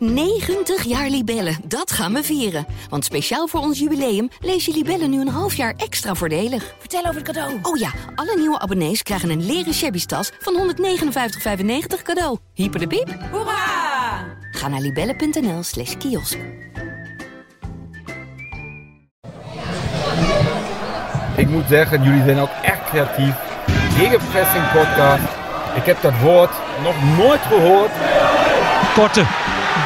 90 jaar Libellen, dat gaan we vieren. Want speciaal voor ons jubileum lees je Libellen nu een half jaar extra voordelig. Vertel over het cadeau. Oh ja, alle nieuwe abonnees krijgen een leren shabby tas van 159,95 cadeau. Hyper de piep. Hoera! Ga naar libellen.nl slash kiosk. Ik moet zeggen, jullie zijn ook echt creatief. Gegenpressing podcast. Ik heb dat woord nog nooit gehoord. Korte.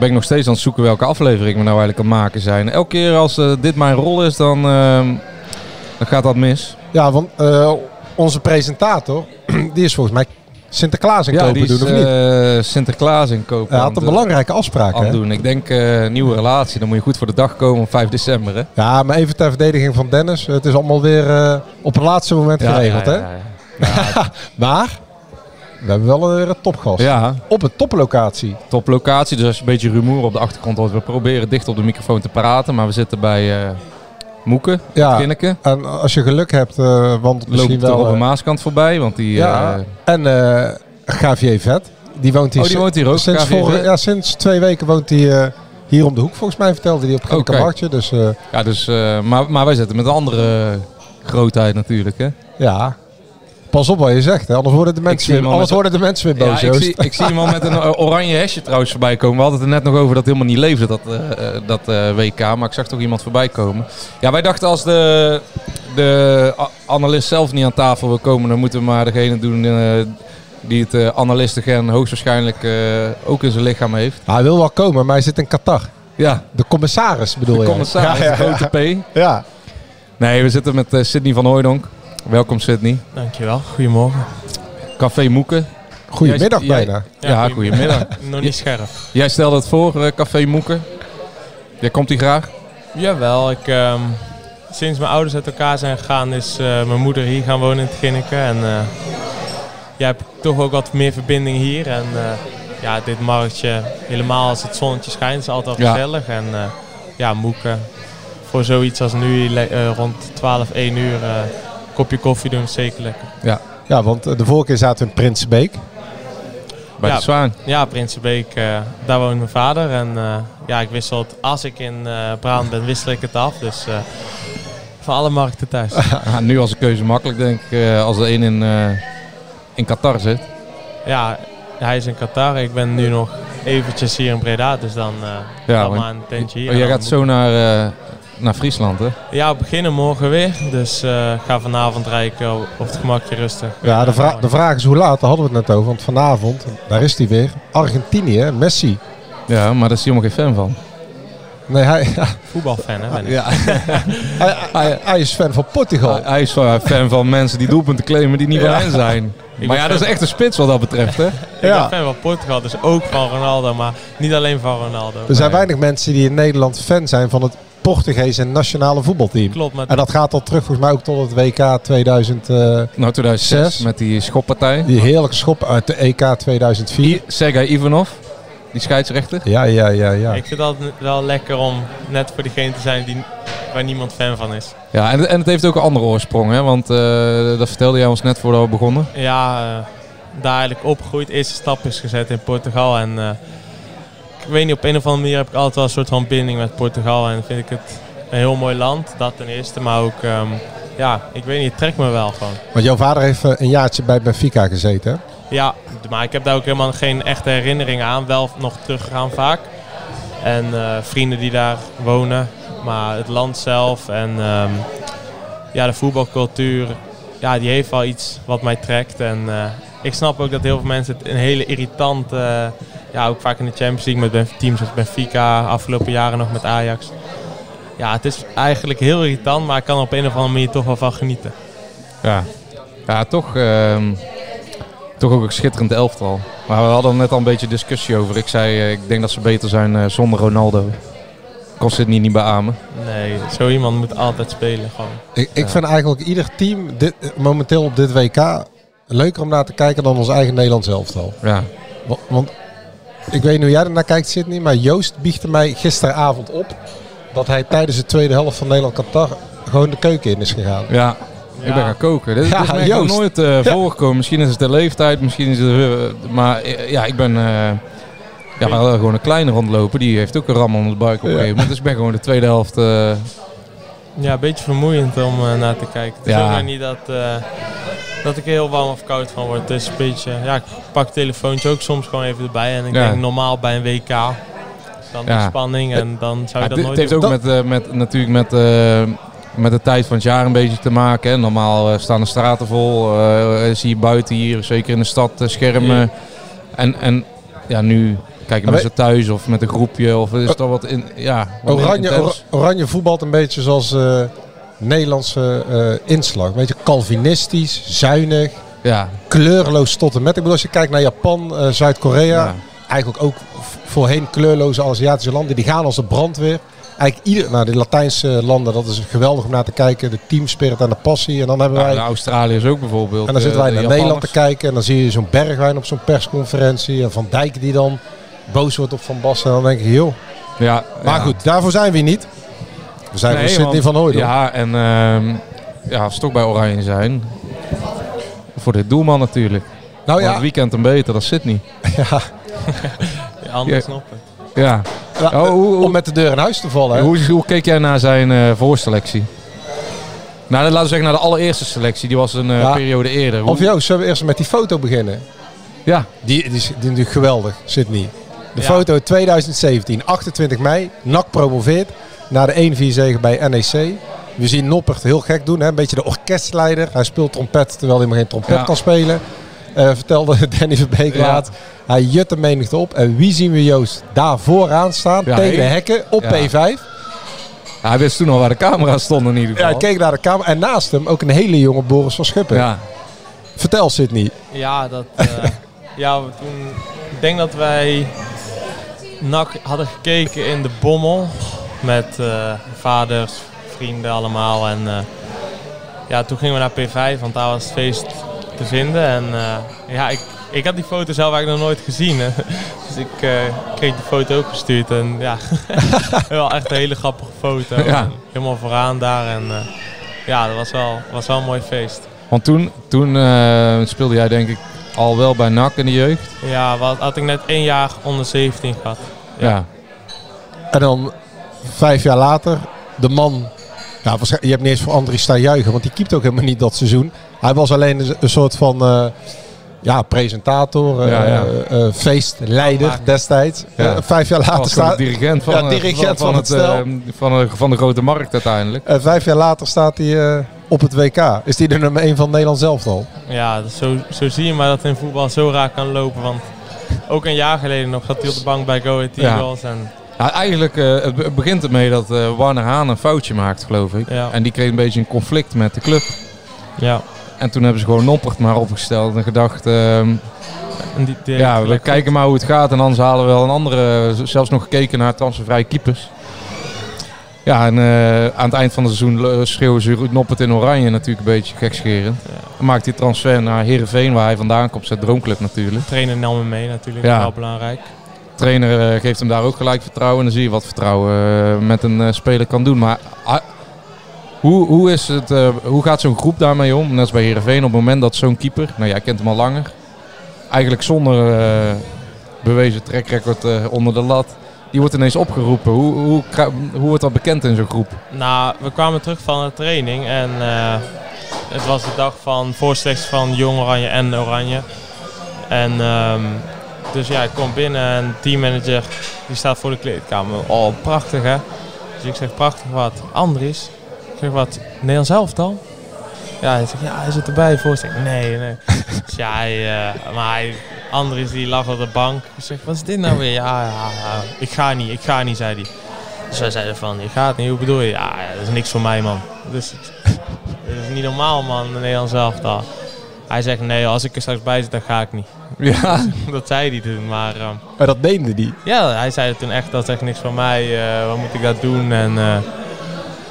ben ik nog steeds aan het zoeken welke aflevering we nou eigenlijk aan het maken zijn. Elke keer als eh, dit mijn rol is, dan, ehm, dan gaat dat mis. Ja, want eh, onze presentator, die is volgens mij Sinterklaas in ja, kopen die is doen, of niet? eh, Sinterklaas inkopen. Hij had een belangrijke afspraak, aan hè? doen. Ik denk eh, nieuwe relatie, dan moet je goed voor de dag komen op 5 december. Hè? Ja, maar even ter verdediging van Dennis. Het is allemaal weer eh, op het laatste moment Ja, geregeld, ja, hè? ja, ja. Maar we hebben wel een topgast. Ja, Op een toplocatie. toplocatie. Dus als je een beetje rumoer op de achtergrond hoort, we proberen dicht op de microfoon te praten. Maar we zitten bij eh Moeken, Ja. Ginneke. En als je geluk hebt, eh want misschien wel... op de eh, Maaskant voorbij, want die... ja, eh, en eh Gavier Vet. Die woont hier, Oh, die woont hier ook, Sinds, vorige- ja, sinds twee weken woont hij eh, hier om de hoek. Volgens mij vertelde hij op Ginneke Oké. Marktje. Dus eh, ja, dus, eh, maar, maar wij zitten met een andere grootheid natuurlijk. Hè? ja, pas op wat je zegt. Hè? Anders worden de mensen, weer, anders worden de mensen weer Ja, boos. ik, Joost. zie, ik zie iemand met een oranje hesje trouwens voorbij komen. We hadden het er net nog over dat het helemaal niet leefde, dat, eh, eh, dat eh, WK. Maar ik zag toch iemand voorbij komen. Ja, wij dachten als de, de analist zelf niet aan tafel wil komen, dan moeten we maar degene doen die het analistengen hoogstwaarschijnlijk ook in zijn lichaam heeft. hij wil wel komen, maar hij zit in Qatar. Ja, De commissaris bedoel de je? commissaris, Ja, ja, de grote P. ja. Nee, we zitten met Sydney van Hooydonk. Welkom Sydney. Dankjewel, goedemorgen. Café Moeken. Goedemiddag Jij- bijna. Ja, goedemiddag. Nog niet scherp. Jij stelde het voor, eh, Café Moeken. Jij komt hier graag? Jawel, ik, ehm, sinds mijn ouders uit elkaar zijn gegaan is eh, mijn moeder hier gaan wonen in het Ginneken. En eh ja, heb ik toch ook wat meer verbinding hier. En eh, ja, dit marktje, helemaal als het zonnetje schijnt, is altijd wel Ja. gezellig. En eh, ja, Moeken, voor zoiets als nu eh, rond 12, 1 uur, eh, kopje koffie doen is zeker lekker. Ja, want eh, de vorige keer zaten we in Prinsbeek. Bij Ja. de Zwaan. Ja, Prinsenbeek, eh daar woont mijn vader. En eh, ja, ik wissel het, als ik in eh Braan ben, wissel ik het af. Dus eh, van alle markten thuis. Ja, nu als een keuze makkelijk, denk ik, eh, als er één in, eh, in Qatar zit. ja, hij is in Qatar. Ik ben nu nog eventjes hier in Breda. Dus dan eh Ja, ja, want- maar een tentje hier. Oh, jij dan gaat zo naar, eh, naar Friesland, hè? Ja, we beginnen morgen weer. Dus eh, ga vanavond rijden op het gemakje rustig. Ja, de, vra- de vraag is hoe laat, daar hadden we het net over. Want vanavond, daar is hij weer. Argentinië, Messi. Ja, maar daar is hij helemaal geen fan van. Nee, hij, Voetbalfan, hè? Ben ik. Ja. hij, hij, hij is fan van Portugal. Hij- Hij is fan van mensen die doelpunten claimen die niet van Ja. hen zijn. Maar ja, dat is echt een spits wat dat betreft, hè? Ik Ja. ben fan van Portugal, dus ook van Ronaldo. Maar niet alleen van Ronaldo. Er zijn Nee. weinig mensen die in Nederland fan zijn van het Portugese nationale voetbalteam. Klopt, maar En dat gaat al terug volgens mij ook tot het WK 2000. eh, Nou, 2006 Zes. met die schoppartij. die heerlijke schop uit de EK 2004. I- Sergej Ivanov, die scheidsrechter. Ja, ja, ja, ja. Ik vind het altijd wel lekker om net voor diegene te zijn die, waar niemand fan van is. Ja, en, en het heeft ook een andere oorsprong, hè? Want eh, dat vertelde jij ons net voordat we begonnen. Ja, eh, daar eigenlijk opgegroeid. Eerste stap is gezet in Portugal. En eh, weet niet, op een of andere manier heb ik altijd wel een soort van binding met Portugal. En vind ik het een heel mooi land, dat ten eerste. Maar ook, ehm, ja, ik weet niet, het trekt me wel gewoon. Want jouw vader heeft eh, een jaartje bij Benfica gezeten. hè? Ja, maar ik heb daar ook helemaal geen echte herinneringen aan. Wel nog teruggegaan vaak. En eh, vrienden die daar wonen. Maar het land zelf en ehm, ja, de voetbalcultuur, ja, die heeft wel iets wat mij trekt. En eh, ik snap ook dat heel veel mensen het een hele irritant, eh, ja, ook vaak in de Champions League met teams als Benfica, afgelopen jaren nog met Ajax. Ja, het is eigenlijk heel irritant, maar ik kan er op een of andere manier toch wel van genieten. Ja, ja toch. ehm, toch ook een schitterend elftal. Maar we hadden net al een beetje discussie over. Ik zei, eh, ik denk dat ze beter zijn eh, zonder Ronaldo. Kost het niet, niet beamen. Nee, zo iemand moet altijd spelen gewoon. Ik, ik vind eigenlijk ieder team dit, eh, momenteel op dit WK leuker om naar te kijken dan ons eigen Nederlands elftal. Ja. Wa- Want ik weet niet hoe jij er naar kijkt, Sydney, maar Joost biechtte mij gisteravond op dat hij tijdens de tweede helft van Nederland-Qatar gewoon de keuken in is gegaan. Ja, ik ben gaan koken. Dit, Ja, dit is mij nog Joost. nooit eh, voorgekomen. Misschien is het de leeftijd, misschien is het... eh, maar eh, ja, ik ben... eh, ja, we hadden gewoon een kleine rondlopen. Die heeft ook een ram onder de buik op een gegeven moment. Dus ik ben gewoon de tweede helft... eh, Ja, een beetje vermoeiend om naar te kijken. Het is Ja. ook nog niet dat, eh, dat ik er heel warm of koud van word. Het is een beetje, ja, ik pak het telefoontje ook soms gewoon even erbij. En ik Ja. denk normaal bij een WK, dan de spanning en dan zou Ja, je dat het, nooit het heeft doen. ook met, eh, met, natuurlijk met, eh, met de tijd van het jaar een beetje te maken. Hè. Normaal eh, staan de straten vol. eh, zie je buiten hier, zeker in de stad, schermen. En, en ja, nu kijken mensen thuis of met een groepje. Of is het al wat in, ja, wat Oranje. Or- Oranje voetbalt een beetje zoals eh, Nederlandse eh, inslag. Een beetje Calvinistisch, zuinig, Ja, kleurloos tot en met. Ik bedoel, als je kijkt naar Japan, eh, Zuid-Korea, Ja. eigenlijk ook voorheen kleurloze Aziatische landen, die gaan als de brandweer. Eigenlijk ieder, nou, de Latijnse landen, dat is geweldig om naar te kijken. De teamspirit en de passie. En dan hebben wij de Australiërs ook bijvoorbeeld. En dan zitten eh, wij de naar Nederland te kijken en dan zie je zo'n Bergwijn op zo'n persconferentie. En Van Dijk die dan boos wordt op Van Basten. En dan denk je, joh. Ja, Maar ja. goed, daarvoor zijn we niet. We zijn Nee, voor Sidney van Hooydonk. Ja, en ehm, ja, als we toch bij Oranje zijn. Voor dit doelman natuurlijk. nou ja, het weekend hem beter dan Sydney. ja, Ja, anders Ja. snap ik. Ja. ja, Oh, hoe, hoe, om met de deur in huis te vallen. hè. hoe, hoe keek jij naar zijn eh, voorselectie? Nou, laten we zeggen naar de allereerste selectie. Die was een eh, Ja. periode eerder. Hoe- Of Joost, zullen we eerst met die foto beginnen? Ja, Die, die, is, die is natuurlijk geweldig, Sydney. De Ja. foto 2017, 28 mei. NAC promoveert naar de 1-4 zege bij NEC. We zien Noppert heel gek doen, hè? een beetje de orkestleider. Hij speelt trompet terwijl hij maar geen trompet Ja. kan spelen. Eh, vertelde Danny Verbeek Ja. laat. Hij jut de menigte op. En wie zien we Joost daar vooraan staan, Ja, tegen de hekken, op Ja. P5. hij wist toen al waar de camera's stonden in ieder Ja, hij geval. keek naar de kamer. En naast hem ook een hele jonge Boris van Schuppen. Ja, Vertel Sydney. Ja, dat, eh, ja, toen, ik denk dat wij NAC hadden gekeken in de Bommel. Met eh, vaders, vrienden allemaal. En eh, ja, toen gingen we naar P5, want daar was het feest te vinden. En eh, ja, ik, ik had die foto zelf eigenlijk nog nooit gezien. Hè. Dus ik eh, kreeg die foto ook gestuurd. En ja, wel echt een hele grappige foto. Ja. Helemaal vooraan daar. En eh, ja, dat was wel, was wel een mooi feest. want toen, toen eh, speelde jij denk ik al wel bij NAC in de jeugd. Ja, wat had ik net één jaar onder 17 gehad. Ja. En dan vijf jaar later, de man. Ja, je hebt niet eens voor Andries staan juichen, want die keept ook helemaal niet dat seizoen. Hij was alleen een, soort van eh, ja, presentator, eh, Ja, ja. eh, feestleider destijds. Ja. Vijf jaar later staat. dirigent van, Ja, dirigent van het eh, stel. van, de, van de grote markt uiteindelijk. eh, vijf jaar later staat hij eh, op het WK. Is hij de nummer één van Nederland zelf al? Ja, dus zo, zo zie je maar dat in voetbal zo raar kan lopen. Want ook een jaar geleden nog zat hij op de bank bij Go Ahead Ja. Eagles. En Ja, eigenlijk eh, het be- begint ermee dat eh Warner Haan een foutje maakt, geloof ik. Ja. En die kreeg een beetje een conflict met de club. ja, En toen hebben ze gewoon Noppert maar opgesteld en gedacht... ehm, en die, die ja, we kijken maar hoe het gaat en anders halen we wel een andere... Zelfs nog gekeken naar transfervrije keepers. Ja, en eh, aan het eind van het seizoen schreeuwen ze Noppert in oranje natuurlijk een beetje gekscherend. Dan maakt hij transfer naar Heerenveen, waar hij vandaan komt, zijn droomclub natuurlijk. De trainer nam hem mee natuurlijk, Ja. wel belangrijk. Trainer eh, geeft hem daar ook gelijk vertrouwen. En dan zie je wat vertrouwen eh, met een eh, speler kan doen. Maar ah, hoe, hoe, is het, hoe gaat zo'n groep daarmee om? Net als bij Heerenveen, op het moment dat zo'n keeper, nou jij kent hem al langer, eigenlijk zonder bewezen trackrecord eh, onder de lat, die wordt ineens opgeroepen. Hoe, hoe, hoe wordt dat bekend in zo'n groep? Nou, we kwamen terug van de training en het was de dag van voorselectie van Jong Oranje en Oranje. En ehm, dus ja, ik kom binnen en de teammanager die staat voor de kleedkamer. Oh, prachtig hè. Dus ik zeg, prachtig wat. Andries? Ik zeg, wat? Nederlands elftal? Ja, hij zegt, ja, hij zit erbij. Voorzitter. Nee, nee. dus ja, hij, eh, maar hij, Andries die lag op de bank. Ik zeg, wat is dit nou weer? Ja, ja, ja, ik ga niet, ik ga niet, zei hij. Dus wij zeiden van, je gaat niet, hoe bedoel je? Ja, dat is niks voor mij, man. Dus dat is niet normaal, man, de Nederlands elftal. Hij zegt, nee, als ik er straks bij zit, dan ga ik niet. Ja. dat zei hij toen, maar... ehm, Maar dat meende die. ja, hij zei toen echt, dat is echt niks van mij. eh, wat moet ik dat doen? En eh,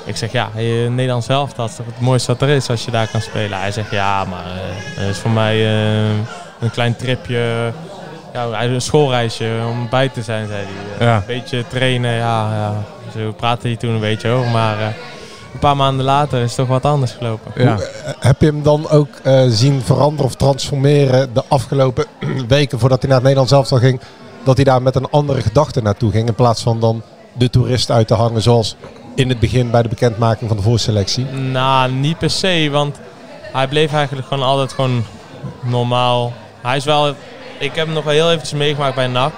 ik zeg, ja, eh, Nederland zelf, dat is toch het mooiste wat er is als je daar kan spelen. Hij zegt, ja, maar dat is voor mij een klein tripje, ja, een schoolreisje om bij te zijn, zei hij. Ja. Een beetje trainen, ja, ja. Zo praatte hij toen een beetje over, maar een paar maanden later is het toch wat anders gelopen. Ja. Hoe, eh, heb je hem dan ook eh, zien veranderen of transformeren de afgelopen weken voordat hij naar het Nederlands elftal ging? Dat hij daar met een andere gedachte naartoe ging in plaats van dan de toerist uit te hangen zoals in het begin bij de bekendmaking van de voorselectie? Nou, niet per se, want hij bleef eigenlijk gewoon altijd gewoon normaal. Hij is wel, ik heb hem nog wel heel eventjes meegemaakt bij NAC,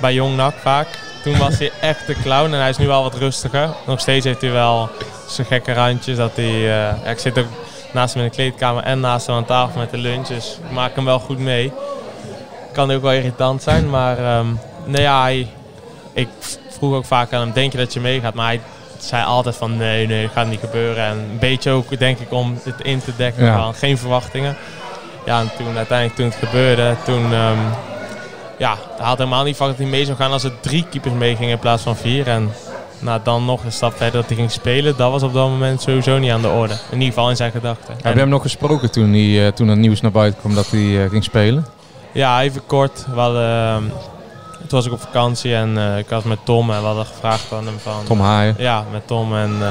bij Jong NAC vaak. Toen was hij echt de clown en hij is nu wel wat rustiger. Nog steeds heeft hij wel zijn gekke randjes. Dat hij, eh, ja, ik zit ook naast hem in de kleedkamer en naast hem aan tafel met de lunch, dus ik maak hem wel goed mee. Kan ook wel irritant zijn, maar ehm, nee, ja, hij, ik vroeg ook vaak aan hem, denk je dat je meegaat? Maar hij zei altijd van nee, nee, dat gaat niet gebeuren. En een beetje ook denk ik om het in te dekken Ja. van geen verwachtingen. Ja, en toen uiteindelijk toen het gebeurde, toen ehm, ja, hij had helemaal niet verwacht dat hij mee zou gaan als er drie keepers meegingen in plaats van vier. En nou, dan nog een stap verder dat hij ging spelen, dat was op dat moment sowieso niet aan de orde. In ieder geval in zijn gedachten. Heb je hem nog gesproken toen, hij, eh, toen het nieuws naar buiten kwam dat hij eh, ging spelen? Ja, even kort. We hadden, ehm, toen was ik op vakantie en eh, ik had met Tom en we hadden gevraagd aan hem van... Tom Haaien. Ja, met Tom en eh,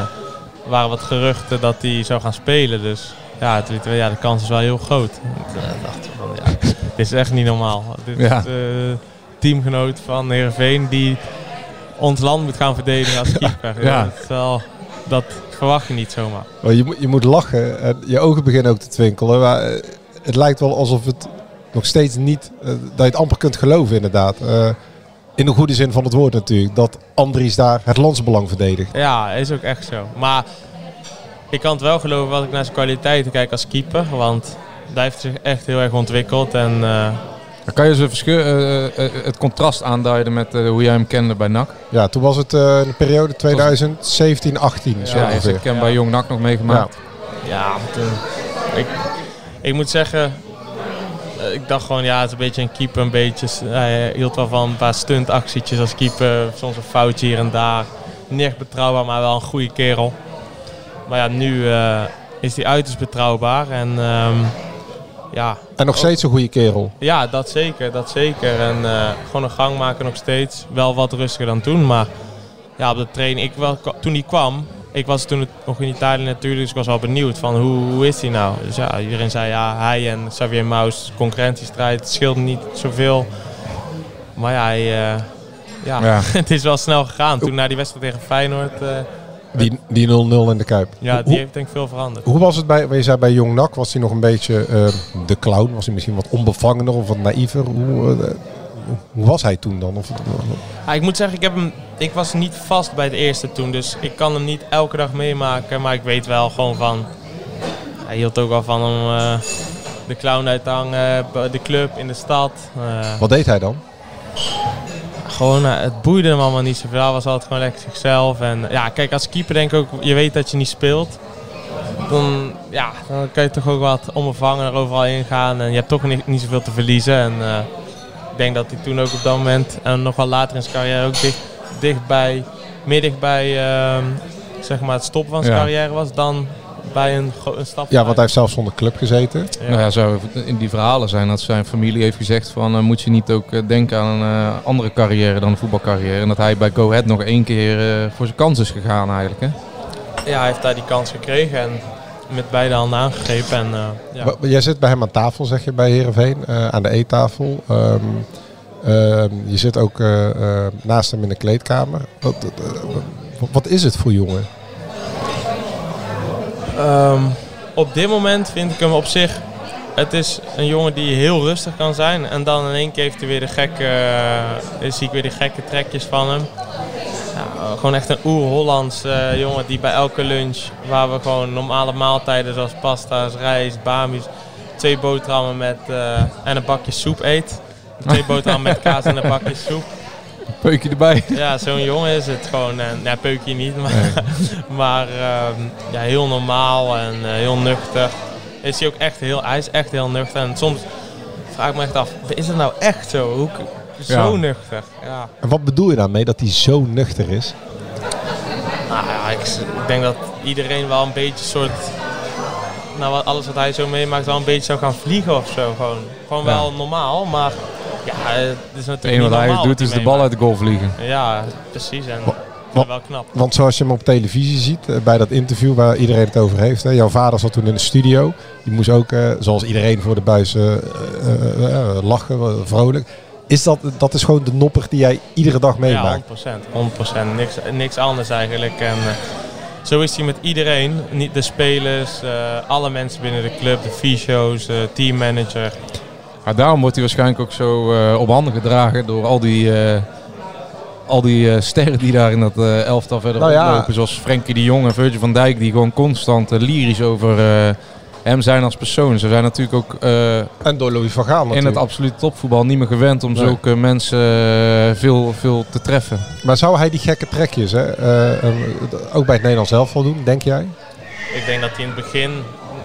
er waren wat geruchten dat hij zou gaan spelen. Dus ja, ja, de kans is wel heel groot. Toen dachten we van, ja, dit is echt niet normaal. Dit Ja. is de teamgenoot van Heerenveen die ons land moet gaan verdedigen als keeper. Ja. Dat, is wel, dat verwacht je niet zomaar. Maar je, moet- je moet lachen en je ogen beginnen ook te twinkelen. Maar eh, het lijkt wel alsof het nog steeds niet, eh, dat je het amper kunt geloven inderdaad. Eh, in de goede zin van het woord natuurlijk. Dat Andries daar het landsbelang verdedigt. Ja, is ook echt zo. Maar ik kan het wel geloven als ik naar zijn kwaliteiten kijk als keeper. Want hij heeft zich echt heel erg ontwikkeld. En eh, Dan kan je ze verschil, eh, eh, het contrast aanduiden met eh, hoe jij hem kende bij NAC? Ja, toen was het eh, de periode 2017-18. zo Ja, ongeveer. hebt hem bij Jong NAC nog meegemaakt. ja, toen, ik, ik moet zeggen, eh, ik dacht gewoon, ja, het is een beetje een keeper. Een beetje, hij hield wel van een paar stuntactietjes als keeper. Soms een foutje hier en daar. Niet echt betrouwbaar, maar wel een goede kerel. Maar ja, nu eh, is hij uiterst betrouwbaar. En ehm, ja, En nog steeds een goede kerel. Ja, dat zeker, dat zeker. En eh, gewoon een gang maken nog steeds. Wel wat rustiger dan toen, maar ja, op de training, ik wel, toen hij kwam, ik was toen het- nog in Italië natuurlijk, dus ik was wel benieuwd van hoe, hoe is hij nou? Dus ja, iedereen zei ja, hij en Xavier Maus, concurrentiestrijd, het scheelt niet zoveel. Maar ja, hij, eh, ja, Ja. het is wel snel gegaan. Toen na die wedstrijd tegen Feyenoord, eh, Die, die 0-0 in de Kuip. ja, die hoe, heeft denk ik veel veranderd. hoe was het bij, je zei bij Jong NAC, was hij nog een beetje eh, de clown? Was hij misschien wat onbevangener of wat naïver? Hoe, eh, hoe was hij toen dan? Of, Ja, ik moet zeggen, ik, heb hem, ik was niet vast bij het eerste toen. Dus ik kan hem niet elke dag meemaken. Maar ik weet wel gewoon van... Hij hield ook wel van om eh, de clown uit te hangen. De club, in de stad. Wat deed hij dan? Gewoon, eh, het boeide hem allemaal niet zoveel. Hij was altijd gewoon lekker zichzelf. En ja, kijk, als keeper denk ik ook... Je weet dat je niet speelt. Dan, ja, dan kan je toch ook wat onbevangen overal ingaan. En je hebt toch niet, niet zoveel te verliezen. En eh, ik denk dat hij toen ook op dat moment... En nog wel later in zijn carrière ook dicht, dichtbij... Meer dichtbij ehm, zeg maar het stoppen van zijn Ja. carrière was... Dan bij een, een stap Ja, want hij heeft zelf zonder club gezeten. Ja. Nou ja, zou in die verhalen zijn dat zijn familie heeft gezegd van eh, moet je niet ook eh, denken aan een eh, andere carrière dan een voetbalcarrière. En dat hij bij Go Ahead nog één keer eh, voor zijn kans is gegaan eigenlijk. Hè? Ja, hij heeft daar die kans gekregen en met beide handen aangegrepen. En, eh, ja. Jij zit bij hem aan tafel, zeg je, bij Heerenveen, eh, aan de eettafel. Ehm, ehm, je zit ook naast hem in de kleedkamer. Wat, wat- wat is het voor jongen? Ehm, op dit moment vind ik hem op zich. Het is een jongen die heel rustig kan zijn. En dan in één keer heeft hij weer de gekke, eh, zie ik weer de gekke trekjes van hem. Ja, gewoon echt een oer-Hollands eh, jongen die bij elke lunch, waar we gewoon normale maaltijden zoals pasta's, rijst, bamis, twee boterhammen met, eh, en een bakje soep eet. Twee boterhammen met kaas en een bakje soep. Peukje erbij. Ja, zo'n jongen is het gewoon. En, ja, peukje niet, maar, maar ehm, ja, heel normaal en eh, heel nuchter. is hij ook echt heel, hij is echt heel nuchter. En soms vraag ik me echt af, is het nou echt zo? Hoe, zo Ja. nuchter. Ja. En wat bedoel je daarmee dat hij zo nuchter is? Nou ja, ik, ik denk dat iedereen wel een beetje soort... Nou, alles wat hij zo meemaakt wel een beetje zou gaan vliegen of zo. Gewoon, gewoon Ja. wel normaal, maar ja, het is Het natuurlijk enige wat hij doet is de bal uit de goal vliegen. Ja, precies. En wel knap. Want zoals je hem op televisie ziet, eh, bij dat interview waar iedereen het over heeft. Hè, jouw vader zat toen in de studio. Die moest ook, eh, zoals iedereen voor de buis, eh, eh, lachen, vrolijk. Is dat, dat is gewoon de nopper die jij iedere dag Ja, meemaakt? 100%. 100%. Niks, niks anders eigenlijk. En eh, zo is hij met iedereen. Niet de spelers, eh, alle mensen binnen de club, de fysio's, de teammanager. Maar daarom wordt hij waarschijnlijk ook zo eh, op handen gedragen door al die, eh, al die eh, sterren die daar in dat eh, elftal verder Nou ja. Zoals Frenkie de Jong en Virgil van Dijk die gewoon constant lyrisch over eh, hem zijn als persoon. Ze zijn natuurlijk ook eh, En door Louis van Gaal in het natuurlijk. absolute topvoetbal niet meer gewend om Nee. zulke mensen veel, veel te treffen. Maar zou hij die gekke trekjes hè, ook bij het Nederlands elftal doen, denk jij? Ik denk dat hij in het begin,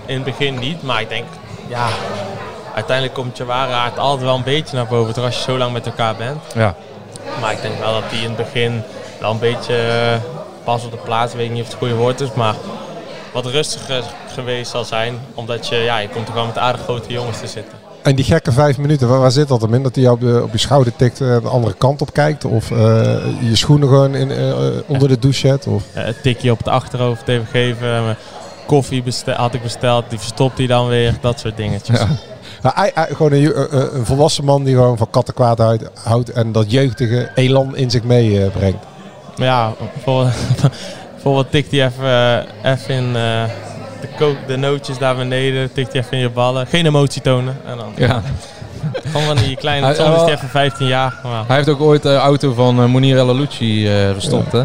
in het begin niet, maar ik denk, ja, uiteindelijk komt je ware aard altijd wel een beetje naar boven, als je zo lang met elkaar bent. Ja. Maar ik denk wel dat hij in het begin wel een beetje eh, pas op de plaats, weet ik niet of het goede woord is, maar wat rustiger geweest zal zijn, omdat je, ja, je komt toch wel met aardig grote jongens te zitten. En die gekke vijf minuten, waar, waar zit dat hem in? Dat hij jou op, de, op je schouder tikt en de andere kant op kijkt? Of eh, je schoenen gewoon in, eh, onder de douche zet? Of? Een tikje op het achterhoofd even geven, koffie had ik besteld, die verstopt hij dan weer, dat soort dingetjes. Ja. Nou, hij, hij- gewoon een, eh, eh, een volwassen man die gewoon van kattenkwaad houdt, houdt en dat jeugdige elan in zich meebrengt. Maar ja, voor, voor wat tikt hij even, eh, even in eh, de, kook, de nootjes daar beneden, tikt hij even in je ballen. Geen emotie tonen. En dan Ja. gewoon van die kleine, Hij- soms is hij- even 15 jaar. Maar, Hij heeft ook ooit de auto van eh Monir El eh, verstopt, hè?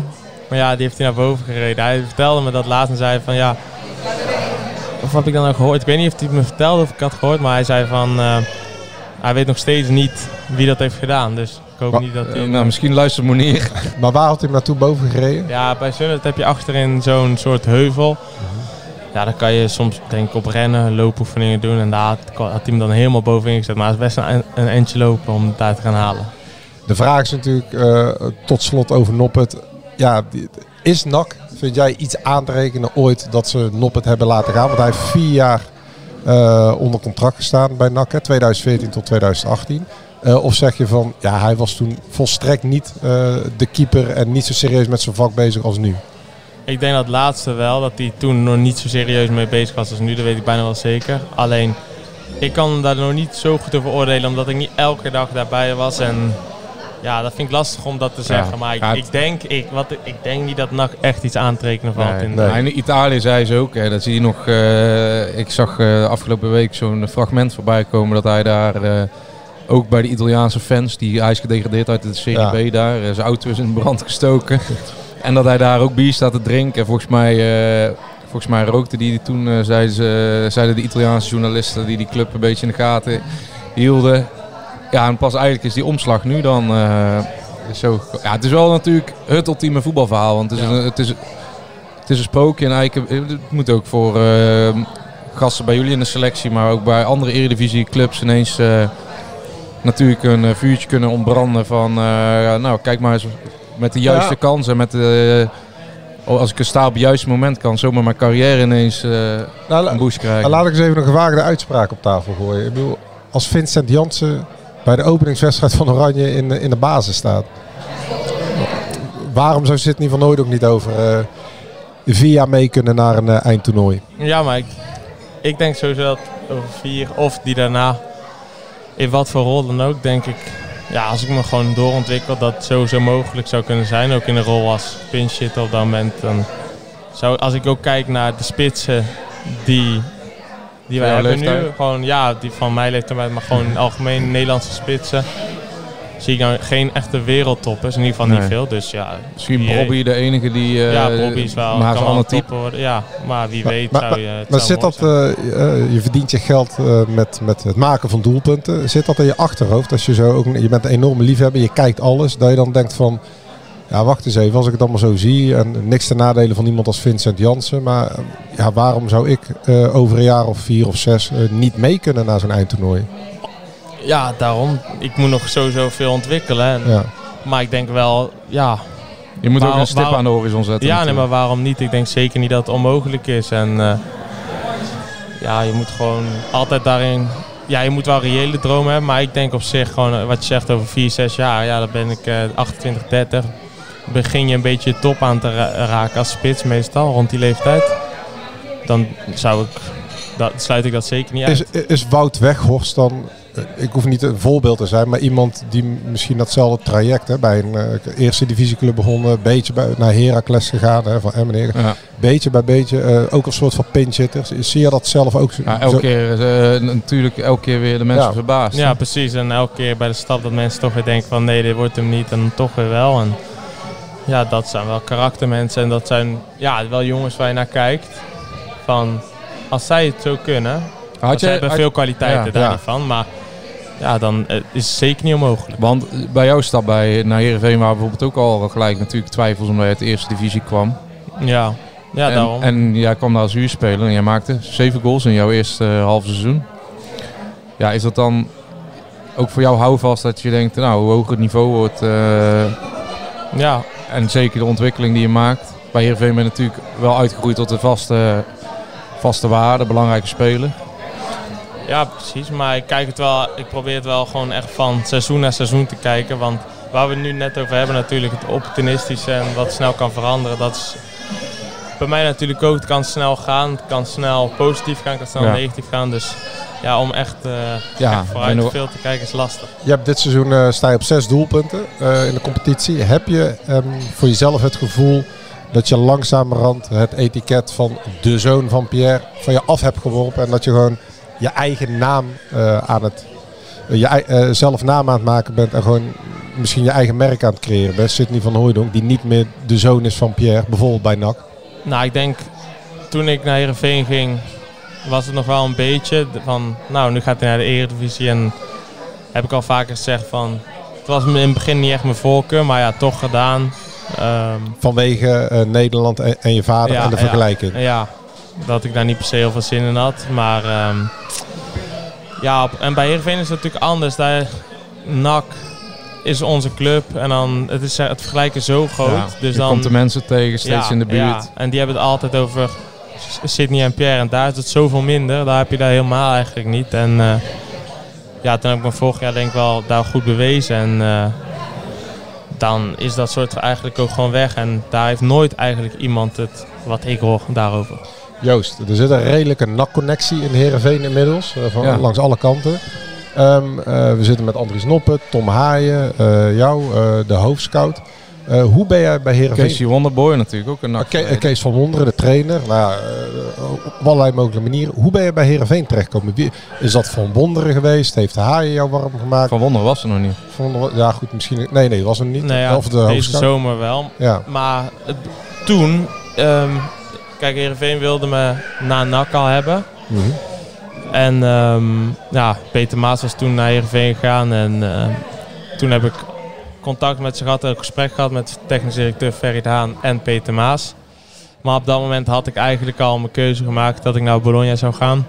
maar ja, die heeft hij naar boven gereden. Hij vertelde me dat laatst en zei van ja, of heb ik dan ook gehoord? Ik weet niet of hij het me vertelde of ik had gehoord, maar hij zei van eh, hij weet nog steeds niet wie dat heeft gedaan. Dus ik hoop Maar, niet dat hij... Eh, nou, misschien luistert Monir. Maar waar had hij hem naartoe boven gereden? Ja, bij Sunnet heb je achterin zo'n soort heuvel. Ja, daar kan je soms denk ik op rennen, loopoefeningen doen. En daar had, had hij hem dan helemaal bovenin gezet. Maar het is best een, een eindje lopen om het daar te gaan halen. De vraag is natuurlijk eh, tot slot over Noppet. Ja, die- is NAC, vind jij iets aan te rekenen ooit dat ze Noppet hebben laten gaan? Want hij heeft vier jaar eh, onder contract gestaan bij NAC, hè, 2014 tot 2018. Eh, of zeg je van, ja, hij was toen volstrekt niet eh, de keeper en niet zo serieus met zijn vak bezig als nu. Ik denk dat laatste wel, dat hij toen nog niet zo serieus mee bezig was als nu. Dat weet ik bijna wel zeker. Alleen, ik kan daar nog niet zo goed over oordelen, omdat ik niet elke dag daarbij was. En ja, dat vind ik lastig om dat te zeggen. maar ik, ja, het- ik, denk, ik, wat, ik denk niet dat NAC echt iets aan te rekenen valt. Nee, in, nee. In Italië zei ze ook, hè, dat zie je nog. eh, ik zag eh, afgelopen week zo'n fragment voorbij komen dat hij daar eh, ook bij de Italiaanse fans, die hij is gedegradeerd uit de Serie Ja. B daar, eh, zijn auto is in brand gestoken. en dat hij daar ook bier staat te drinken. En volgens mij, eh, volgens mij rookte die toen, eh, zeiden, ze, zeiden de Italiaanse journalisten die die club een beetje in de gaten hielden. Ja, en pas eigenlijk is die omslag nu dan. eh, zo, ja, het is wel natuurlijk het ultieme voetbalverhaal. Want het is, Ja. een, het is, het is een sprookje en eigenlijk eh, het moet ook voor eh, gasten bij jullie in de selectie, maar ook bij andere Eredivisie clubs ineens natuurlijk een vuurtje kunnen ontbranden van, nou kijk maar eens met de juiste Ja. kansen, met de, oh, als ik er sta op het juiste moment kan zomaar mijn carrière ineens Nou, een boost krijgen. laat ik eens even een gewaagde uitspraak op tafel gooien. Ik bedoel, als Vincent Jansen bij de openingswedstrijd van Oranje in, de- in de basis staat. Waarom zou Sidney van Nooit ook niet over eh, via mee kunnen naar een eh, eindtoernooi? Ja, maar ik, denk sowieso dat over vier of die daarna, in wat voor rol dan ook, denk ik, ja, als ik me gewoon doorontwikkel, dat het sowieso mogelijk zou kunnen zijn. Ook in de rol als pinch op dat moment. Dan zou, als ik ook kijk naar de spitsen die, die wij hebben nu, gewoon ja, die van mijn leeftijd, maar gewoon algemeen Nederlandse spitsen. Zie ik nou geen echte wereldtoppers, in ieder geval Nee. niet veel. Dus ja, Misschien Bobby de enige die... eh, ja, Bobby is wel, maar kan een wel ander een type. worden. Ja, maar wie weet maar- zou je... Maar zit dat, eh, eh, je verdient je geld met, met het maken van doelpunten. Zit dat in je achterhoofd? Als je zo ook, je bent een enorme liefhebber, je kijkt alles. Dat je dan denkt van, ja, wacht eens even, als ik het allemaal zo zie. En niks ten nadele van iemand als Vincent Jansen. Maar ja, waarom zou ik eh, over een jaar of vier of zes eh, niet mee kunnen naar zo'n eindtoernooi? Ja, daarom. Ik moet nog sowieso veel ontwikkelen. En- Ja. Maar ik denk wel, ja... Je moet ook een stip waar- aan de horizon zetten. Ja, nee, maar waarom niet? Ik denk zeker niet dat het onmogelijk is. En eh, ja, je moet gewoon altijd daarin... Ja, je moet wel reële dromen hebben. Maar ik denk op zich gewoon, wat je zegt over 4, 6 jaar. Ja, dan ben ik eh 28, 30. Begin je een beetje je top aan te ra- raken als spits meestal, rond die leeftijd. Dan zou ik... Dat, sluit ik dat zeker niet uit. Is, is Wout Weghorst dan, eh, ik hoef niet een voorbeeld te zijn, maar iemand die misschien datzelfde traject hè, bij een eh, eerste divisieclub begonnen, beetje bij, naar Heracles gegaan, hè, van Emmen, Ja. beetje bij beetje, eh, ook een soort van pinchitter. Zie je dat zelf ook zo? Ja, elke zo- keer, natuurlijk elke keer weer de mensen Ja. verbaasd. Ja, precies. En elke keer bij de stap dat mensen toch weer denken van nee, dit wordt hem niet en dan toch weer wel. En ja, dat zijn wel karaktermensen en dat zijn ja, wel jongens waar je naar kijkt. Van als zij het zo kunnen, Had ze hebben had- veel kwaliteiten Ja. daar Ja. niet van, maar ja, dan eh, is het zeker niet onmogelijk. Want bij jouw stap bij, naar Heerenveen waren bijvoorbeeld ook al gelijk natuurlijk twijfels omdat je uit de eerste divisie kwam. Ja, ja en, daarom. En jij kwam daar als huurspeler en jij maakte zeven goals in jouw eerste eh, half seizoen. Ja, is dat dan ook voor jou houvast dat je denkt, nou, hoe hoger het niveau wordt eh, ja, en zeker de ontwikkeling die je maakt. Bij Heerenveen ben je natuurlijk wel uitgegroeid tot een vaste, vaste waarde, belangrijke speler. Ja, precies. Maar ik kijk het wel, ik probeer het wel gewoon echt van seizoen naar seizoen te kijken. Want waar we het nu net over hebben, natuurlijk het opportunistische en wat snel kan veranderen, dat is bij mij natuurlijk ook. Het kan snel gaan, het kan snel positief gaan, het kan snel Ja. negatief gaan. Dus ja, om echt, eh Ja, echt vooruit veel te kijken is lastig. Je hebt dit seizoen eh, sta je op zes doelpunten eh, in de competitie. Heb je ehm, voor jezelf het gevoel dat je langzamerhand het etiket van de zoon van Pierre van je af hebt geworpen en dat je gewoon je eigen naam eh, aan het je eh, zelf naam aan het maken bent en gewoon misschien je eigen merk aan het creëren bent. Sidney van Hooijdonk, die niet meer de zoon is van Pierre, bijvoorbeeld bij NAC. Nou, ik denk toen ik naar Heerenveen ging, was het nog wel een beetje van, nou, nu gaat hij naar de Eredivisie. En heb ik al vaker gezegd van, het was in het begin niet echt mijn voorkeur, maar ja, toch gedaan. Ehm, Vanwege eh, Nederland en, en je vader Ja, en de ja. vergelijking. Ja, dat ik daar niet per se heel veel zin in had. Maar ehm, ja, op- en bij Heerenveen is het natuurlijk anders. Daar, NAC is onze club en dan, het, is, het vergelijken zo groot. Ja, dus je dan, komt de mensen tegen, steeds Ja, in de buurt. Ja, en die hebben het altijd over Sydney en Pierre. En daar is het zoveel minder. Daar heb je daar helemaal eigenlijk niet. En eh, ja, toen heb ik me vorig jaar denk ik wel daar goed bewezen. En eh, dan is dat soort eigenlijk ook gewoon weg. En daar heeft nooit eigenlijk iemand het wat ik hoor daarover. Joost, er zit een redelijke NAC-connectie in Heerenveen inmiddels, eh, van, Ja. langs alle kanten. Ehm, eh, we zitten met Andries Noppen, Tom Haaien, eh, jou, eh, de hoofdscout. Eh, hoe ben jij bij Heerenveen? Casey Wonderboy natuurlijk ook een nak. Ke- eh, Kees van Wonderen, de trainer. Nou, eh, op allerlei mogelijke manieren. Hoe ben je bij Heerenveen terechtgekomen? Wie- Is dat Van Wonderen geweest? Heeft de Haaien jou warm gemaakt? Van Wonderen was er nog niet. Van Wonderen- ja, goed, misschien... Nee, nee, was hem niet. Nou ja, of de deze zomer wel. Ja. Maar het- toen, ehm, kijk, Heerenveen wilde me na NAC al hebben. Mhm. En ehm, ja, Peter Maas was toen naar Heerenveen gegaan. En ehm, toen heb ik contact met ze gehad, een gesprek gehad met technisch directeur Ferry de Haan en Peter Maas. Maar op dat moment had ik eigenlijk al mijn keuze gemaakt dat ik naar Bologna zou gaan.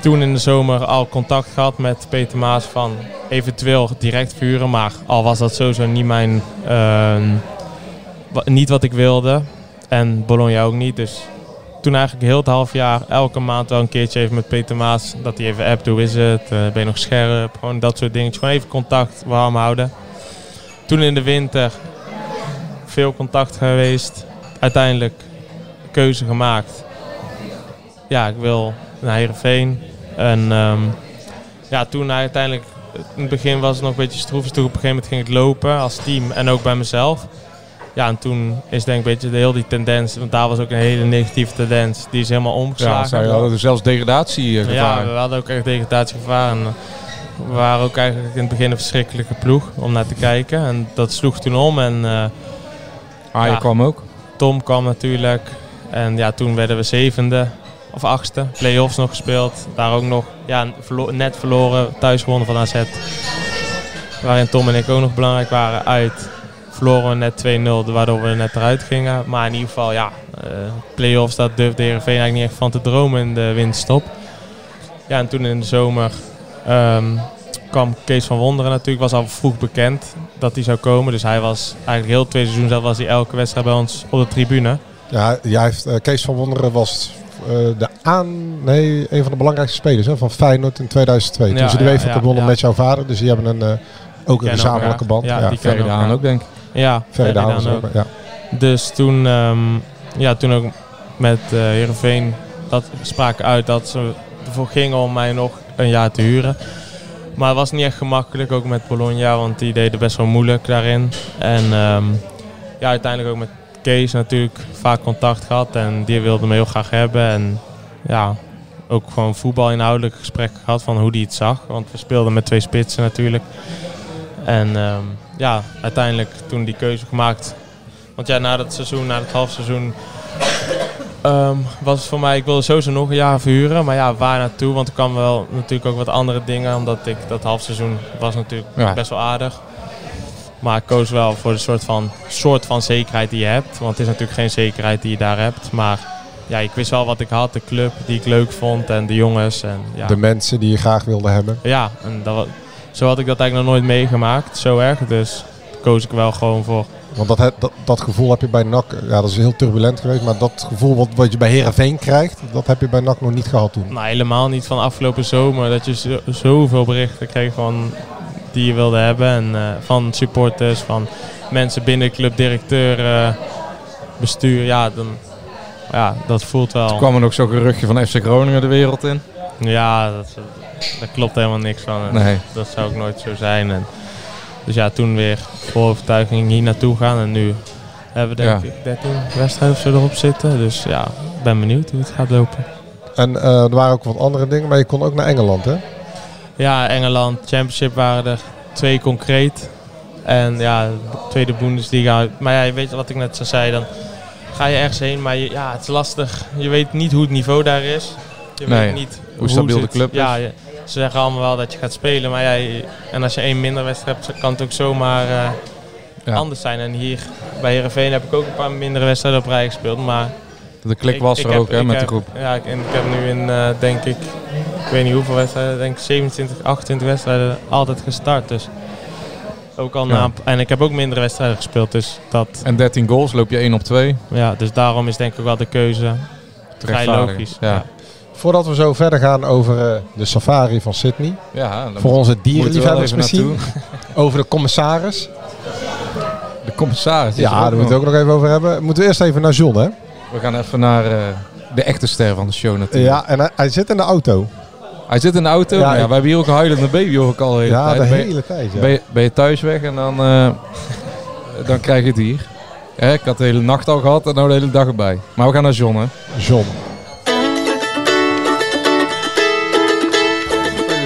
Toen in de zomer al contact gehad met Peter Maas van eventueel direct vuren. Maar al was dat sowieso niet mijn... ehm, niet wat ik wilde. En Bologna ook niet. Dus toen eigenlijk heel het half jaar, elke maand wel een keertje even met Peter Maas. Dat hij even appt, hoe is het? Eh, ben je nog scherp? Gewoon dat soort dingetjes. Gewoon even contact warm houden. Toen in de winter veel contact geweest. Uiteindelijk keuze gemaakt. Ja, ik wil naar Heerenveen. En ehm, ja, toen uiteindelijk, in het begin was het nog een beetje stroef. Dus toen op een gegeven moment ging het lopen als team en ook bij mezelf. Ja, en toen is denk ik een beetje de, heel die tendens, want daar was ook een hele negatieve tendens, die is helemaal Ja, omgeslagen. zij hadden dus zelfs degradatie eh, Ja, gevaar. we hadden ook echt degradatiegevaar. En we waren ook eigenlijk in het begin een verschrikkelijke ploeg om naar te kijken. En dat sloeg toen om. En eh, Haaien ja, kwam ook. Tom kwam natuurlijk. En ja, toen werden we zevende of achtste. Play-offs nog gespeeld. Daar ook nog ja, net verloren. Thuis gewonnen van AZ. Waarin Tom en ik ook nog belangrijk waren uit. verloren we net 2-0, waardoor we net eruit gingen. Maar in ieder geval, ja, eh play-offs, dat durfde Heerenveen eigenlijk niet echt van te dromen in de winterstop. Ja, en toen in de zomer ehm, kwam Kees van Wonderen natuurlijk, was al vroeg bekend dat hij zou komen. Dus hij was eigenlijk heel het tweede seizoen zelf was hij elke wedstrijd bij ons op de tribune. Ja, jij heeft, eh, Kees van Wonderen was eh, de aan, nee, een van de belangrijkste spelers hè, van Feyenoord in 2002. Ja, Toen ze de ja, UEFA ja, Cup wonnen ja. met jouw vader. Dus die hebben een, eh, ook een gezamenlijke band. Ja, Ja, die Daan elkaar. ook, denk ik. Ja, Verder Daan ook. ook, ja. Dus toen, ehm, ja, toen ook met eh Heerenveen dat spraken uit dat ze ervoor gingen om mij nog een jaar te huren. Maar het was niet echt gemakkelijk, ook met Bologna, want die deden best wel moeilijk daarin. En ehm, ja, uiteindelijk ook met Kees natuurlijk vaak contact gehad en die wilde me heel graag hebben. En ja, ook gewoon voetbalinhoudelijk gesprekken gehad van hoe die het zag. Want we speelden met twee spitsen natuurlijk. En ehm, ja, uiteindelijk toen die keuze gemaakt. Want ja, na dat seizoen, na het halfseizoen, ehm, was het voor mij, ik wilde sowieso nog een jaar verhuren. Maar ja, waar naartoe? Want er kwam wel natuurlijk ook wat andere dingen. Omdat ik dat halfseizoen was natuurlijk Ja. best wel aardig. Maar ik koos wel voor de soort van, soort van zekerheid die je hebt. Want het is natuurlijk geen zekerheid die je daar hebt. Maar ja, ik wist wel wat ik had, de club die ik leuk vond en de jongens. En, ja. De mensen die je graag wilde hebben. Ja, en dat, zo had ik dat eigenlijk nog nooit meegemaakt, zo erg. Dus koos ik wel gewoon voor. Want dat, dat, dat gevoel heb je bij NAC, ja dat is heel turbulent geweest, maar dat gevoel wat, wat je bij Herenveen krijgt, dat heb je bij NAC nog niet gehad toen. Nou, helemaal niet van afgelopen zomer. Dat je zo, zoveel berichten kreeg van die je wilde hebben. En eh, van supporters, van mensen binnen club, directeur, eh, bestuur. Ja, dan, ja, dat voelt wel. Toen kwam er nog zo'n geruchtje van FC Groningen de wereld in. Ja, dat, daar klopt helemaal niks van. En Nee. Dat zou ook nooit zo zijn. En, dus ja, toen weer vol overtuiging hier naartoe gaan. En nu hebben we denk Ja. ik 13 wedstrijden of zo erop zitten. Dus ja, ik ben benieuwd hoe het gaat lopen. En eh, er waren ook wat andere dingen, maar je kon ook naar Engeland hè? Ja, Engeland, Championship waren er twee concreet. En ja, de tweede Bundesliga. Maar ja, je weet wat ik net zo zei, dan ga je ergens heen. Maar je, ja, het is lastig. Je weet niet hoe het niveau daar is. Je Nee, weet niet hoe stabiel ze de het- club ja, is. je- ze zeggen allemaal wel dat je gaat spelen. Maar ja, en als je één minder wedstrijd hebt, kan het ook zomaar eh, Ja. anders zijn. En hier bij Heerenveen heb ik ook een paar mindere wedstrijden op rij gespeeld. Maar De klik ik- was ik er heb- ook hè, met de groep. Ja, ik- en ik heb nu in, eh, denk ik, ik weet niet hoeveel wedstrijden, denk ik 27, 28 wedstrijden altijd gestart. Dus ook al Ja. en ik heb ook mindere wedstrijden gespeeld, dus dat, En 13 goals, loop je 1 op 2. ja, dus daarom is denk ik wel de keuze vrij logisch. Ja. Voordat we zo verder gaan over eh, de safari van Sydney, Ja, voor onze dierenliefhebbers misschien, over de commissaris. De commissaris. is Ja, daar moeten we nog. ook nog even over hebben. Moeten we eerst even naar John hè? We gaan even naar eh, de echte ster van de show natuurlijk. Ja, en hij, hij zit in de auto. Hij zit in de auto. Ja, Ja, ik- we hebben hier ook een huilende baby hoor ik al de hele Ja, tijd. de Ben hele tijd. Ja. Ben je, ben je thuis weg en dan, eh, dan krijg je het hier. Ik had de hele nacht al gehad en nou de hele dag erbij. Maar we gaan naar John hè. John.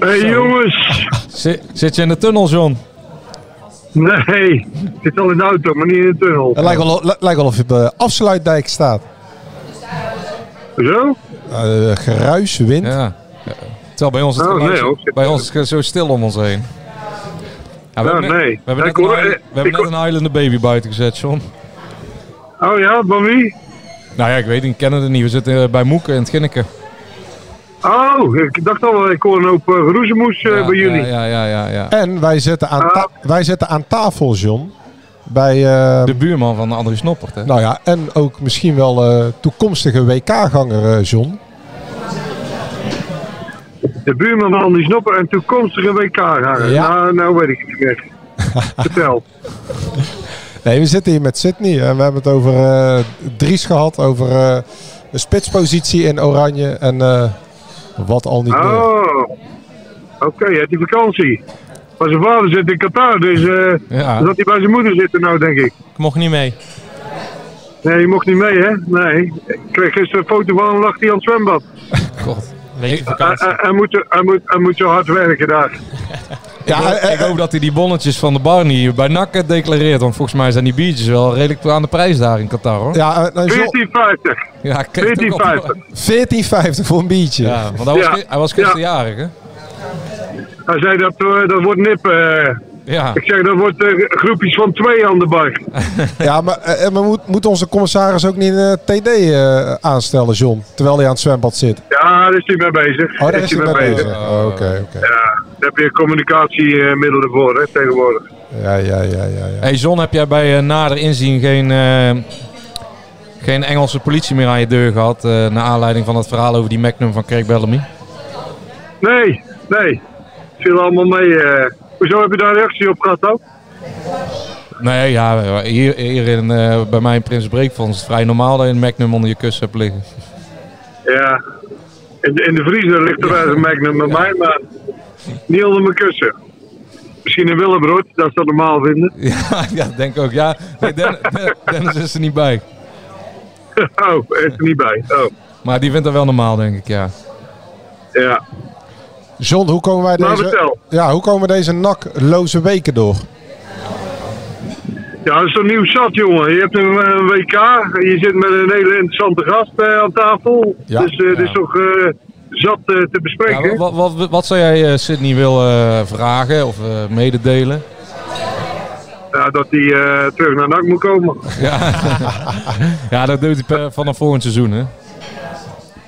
Hey jongens! Zit, zit je in de tunnel John? Nee, ik zit al in de auto, maar niet in de tunnel. Het lijkt wel, li- lijkt wel of je op de afsluitdijk staat. Zo? Eh, geruis, wind. Ja. Terwijl bij ons, het Oh, geluid nee, bij ons is het zo stil om ons heen. Ja, we Ja, hebben net, nee. we hebben Ja, net, hoor- een, eh, we hebben ik net een huilende baby buiten gezet, John. Oh ja, van wie? Nou ja, ik weet niet, ik ken het niet. We zitten eh, bij Moeken in het Ginneken. Oh, ik dacht al, ik hoor een hoop uh, geroezemoes eh, bij jullie. Ja, ja, ja, ja. En wij zitten aan, ta- wij zitten aan tafel, John. Bij, eh, De buurman van André Snoppert, hè? nou ja, en ook misschien wel eh, toekomstige WK-ganger, eh, John. De buurman van Andy Snopper en toekomstige WK-ganger. Ja. Nou, nou weet ik het niet meer. Vertel. Nee, we zitten hier met Sydney en we hebben het over eh, Dries gehad, over eh, de spitspositie in Oranje en eh, wat al niet meer. Oh, oké, je hebt die vakantie. Maar zijn vader zit in Qatar, dus eh Ja. dan zat hij bij zijn moeder zitten nou, denk ik. Ik mocht niet mee. Nee, je mocht niet mee, hè? Nee. Ik kreeg gisteren een foto van hem, lag hij aan het zwembad. God. Weekje Hij, vakantie. hij- hij moet, hij, moet, hij moet zo hard werken daar. Ja, ik, hoop, ik hoop dat hij die bonnetjes van de bar niet bij NAC eh, declareert. Want volgens mij zijn die biertjes wel redelijk aan de prijs daar in Qatar hoor. Ja, eh, nou, John- 14,50. Ja, kijk toch op- 14,50. 14,50 voor een biertje. Ja, want hij was, Ja. hij was gisteren jarig hè? Hij zei dat, eh, dat wordt nip. eh. Ja. Ik zeg, dat wordt eh, groepjes van twee aan de bar. Ja, maar, eh, maar moet, moet onze commissaris ook niet een TD eh, aanstellen, John? Terwijl hij aan het zwembad zit. Ja, daar is hij mee bezig. Oh, daar is hij mee bezig. Oh, Oké, oké. Ja, daar heb je communicatiemiddelen voor, hè, tegenwoordig. Ja, ja, ja, ja. ja. Hey John, heb jij bij eh, nader inzien geen, eh, geen Engelse politie meer aan je deur gehad? eh naar aanleiding van het verhaal over die Magnum van Craig Bellamy? Nee, nee. Het viel allemaal mee. eh. Hoezo heb je daar reactie op gehad ook? Nee, ja, hier, hier in, eh, bij mij in Prins Breekfonds is het vrij normaal dat je een Magnum onder je kussen hebt liggen. Ja. In de, in de vriezer ligt er wel een Magnum bij mij, maar niet onder mijn kussen. Misschien een Willebrood, dat ze dat normaal vinden. Ja, ja denk ook. Ja, nee, Den- Dennis is er niet bij. Oh, is er niet bij. Oh, Maar die vindt dat wel normaal, denk ik, ja. ja. John, hoe komen wij Maar deze, ja, hoe komen we deze nakloze weken door? Ja, dat is toch nieuw zat, jongen. Je hebt een, een WK, je zit met een hele interessante gast eh, aan tafel. Ja. Dus het is toch eh, zat eh, te bespreken. Ja, wat, wat, wat zou jij eh, Sydney willen eh, vragen of eh, mededelen? Ja, dat hij eh, terug naar NAC moet komen. Ja, ja dat doet hij per, vanaf volgend seizoen, hè?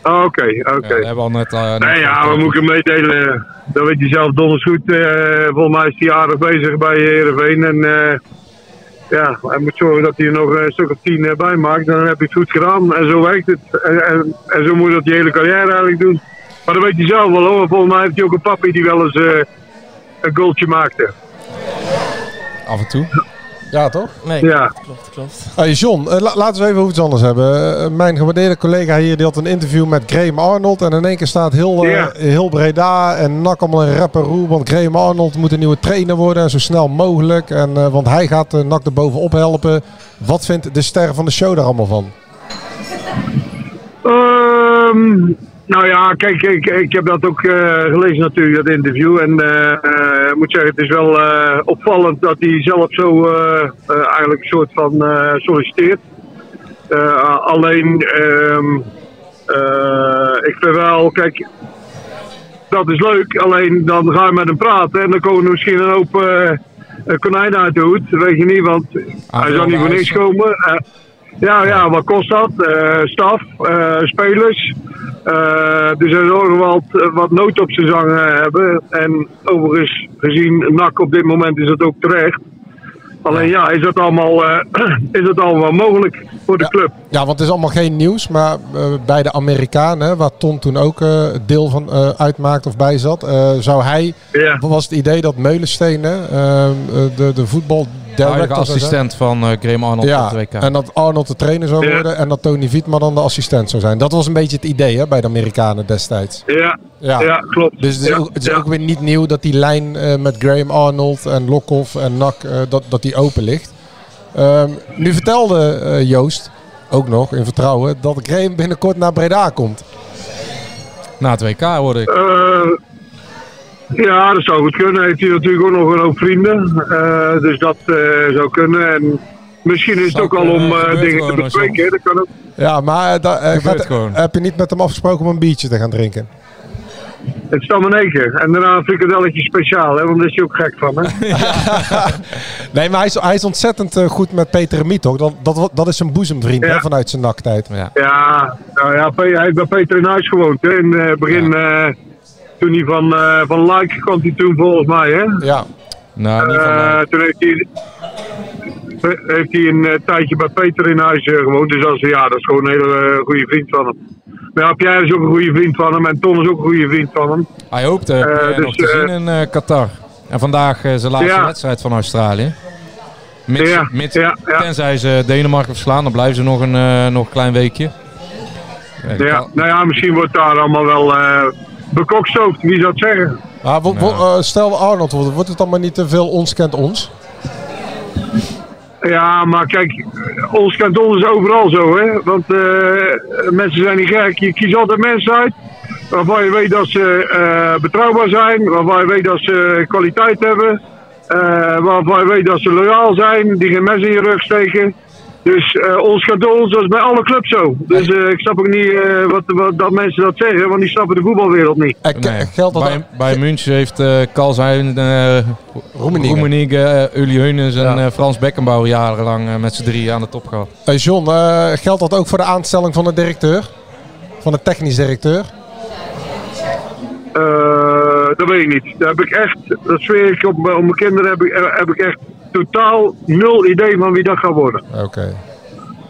Ah, Oké, oké. Ja, we hebben al net... eh, net Nee, ja, we moeten hem meedelen. Dat weet hij zelf donders goed. Eh, volgens mij is hij aardig bezig bij Heerenveen. En eh, ja, hij moet zorgen dat hij er nog een stuk of tien eh, bij maakt. Dan heb je het goed gedaan. En zo werkt het. En, en, en zo moet je dat die hele carrière eigenlijk doen. Maar dat weet hij zelf wel hoor. Volgens mij heeft hij ook een papi die wel eens eh, een goaltje maakte. Af en toe. Ja, toch? Nee, Ja. klopt, klopt. Hey John, eh, la- laten we even over iets anders hebben. Eh, mijn gewaardeerde collega hier die had een interview met Graham Arnold. En in één keer staat heel, eh, Ja. heel Breda en NAC allemaal een rapper roe. Want Graham Arnold moet een nieuwe trainer worden en zo snel mogelijk. En, eh, want hij gaat de NAC er bovenop helpen. Wat vindt de ster van de show daar allemaal van? Ehm, nou ja, kijk, ik, ik heb dat ook eh, gelezen natuurlijk, dat interview. En eh, eh, ik moet zeggen, het is wel opvallend dat hij zelf zo eigenlijk een soort van solliciteert. Alleen, ehm, eh, ik vind wel, kijk, dat is leuk. Alleen dan ga je met hem praten en dan komen er misschien een hoop konijnen uit de hoed. Weet je niet, want hij zou niet voor niks komen. Ja, ja, wat kost dat? Eh, staf, eh, spelers. Dus zal nog wel wat, wat nood op zijn zang hebben. En overigens, gezien NAC op dit moment is dat ook terecht. Alleen ja, is dat allemaal, eh, is dat allemaal mogelijk voor de club? Ja, want het is allemaal geen nieuws. Maar bij de Amerikanen, waar Ton toen ook deel van uitmaakt of bij zat. zou hij, Ja. was het idee dat Meulenstenen, eh, de, de voetbal director assistent van eh Graham Arnold Ja, op het WK. en dat Arnold de trainer zou Ja. worden en dat Tony Vietman dan de assistent zou zijn. Dat was een beetje het idee hè, bij de Amerikanen destijds. Ja, Ja. ja. klopt. Dus het is, Ja, ook, het is ja. ook weer niet nieuw dat die lijn eh, met Graham Arnold en Lokhoff en Nak, eh, dat, dat die open ligt. Ehm, nu vertelde eh, Joost, ook nog in vertrouwen, dat Graham binnenkort naar Breda komt. Na het WK hoorde ik. Ja, dat zou goed kunnen. Heeft hij natuurlijk ook nog een hoop vrienden. Eh, dus dat eh, zou kunnen. En misschien is het ook al om eh, dingen te bespreken. Dat kan ook. Ja, maar gaat- heb je niet met hem afgesproken om een biertje te gaan drinken? Het staat maar negen. En daarna een frikadelletje speciaal, hè, want daar is hij ook gek van. Hè? Nee, maar hij is, hij is ontzettend goed met Peter en Miet, toch? Dat, dat, dat is zijn boezemvriend hè, vanuit zijn naktijd. Ja. Ja, nou ja, hij heeft bij Peter in huis gewoond. Hè. In het begin, eh, toen hij van, eh van Like kwam hij toen volgens mij. Hè? Ja. Nou, niet van Eh, toen heeft hij, heeft hij een eh, tijdje bij Peter in huis gewoond. Dus is, ja, dat is gewoon een hele goede vriend van hem. Maar ja, Pierre is ook een goede vriend van hem. En Ton is ook een goede vriend van hem. Hij Eh, Pierre dus, nog te zien in Qatar. En vandaag zijn laatste Ja. wedstrijd van Australië. Mits, Ja, mits, ja, ja. Tenzij ze Denemarken verslaan, dan blijven ze nog een, nog een klein weekje. Ja, nou ja, misschien wordt daar allemaal wel bekokstoofd. Wie zou het zeggen? Maar wo- wo- eh, stel Arnold wordt, wordt het dan maar niet te veel ons kent ons? Ja, maar kijk, ons kanton is overal zo, hè. Want eh, mensen zijn niet gek. Je kiest altijd mensen uit waarvan je weet dat ze eh, betrouwbaar zijn, waarvan je weet dat ze kwaliteit hebben, eh, waarvan je weet dat ze loyaal zijn, die geen mes in je rug steken. Dus eh, ons dat is bij alle clubs zo. Dus eh, ik snap ook niet eh, wat, wat dat mensen dat zeggen, want die snappen de voetbalwereld niet. Nee. bij, bij München heeft eh Kalsheim, uh, Roemenigge, uh, Uli Heunes en Frans Beckenbauer jarenlang met z'n drie aan de top gehad. Hey John, eh, geldt dat ook voor de aanstelling van de directeur? Van de technisch directeur? Eh, dat weet ik niet. Daar heb ik echt, dat zweer ik op, op mijn kinderen, heb ik, heb ik echt totaal nul idee van wie dat gaat worden. Oké.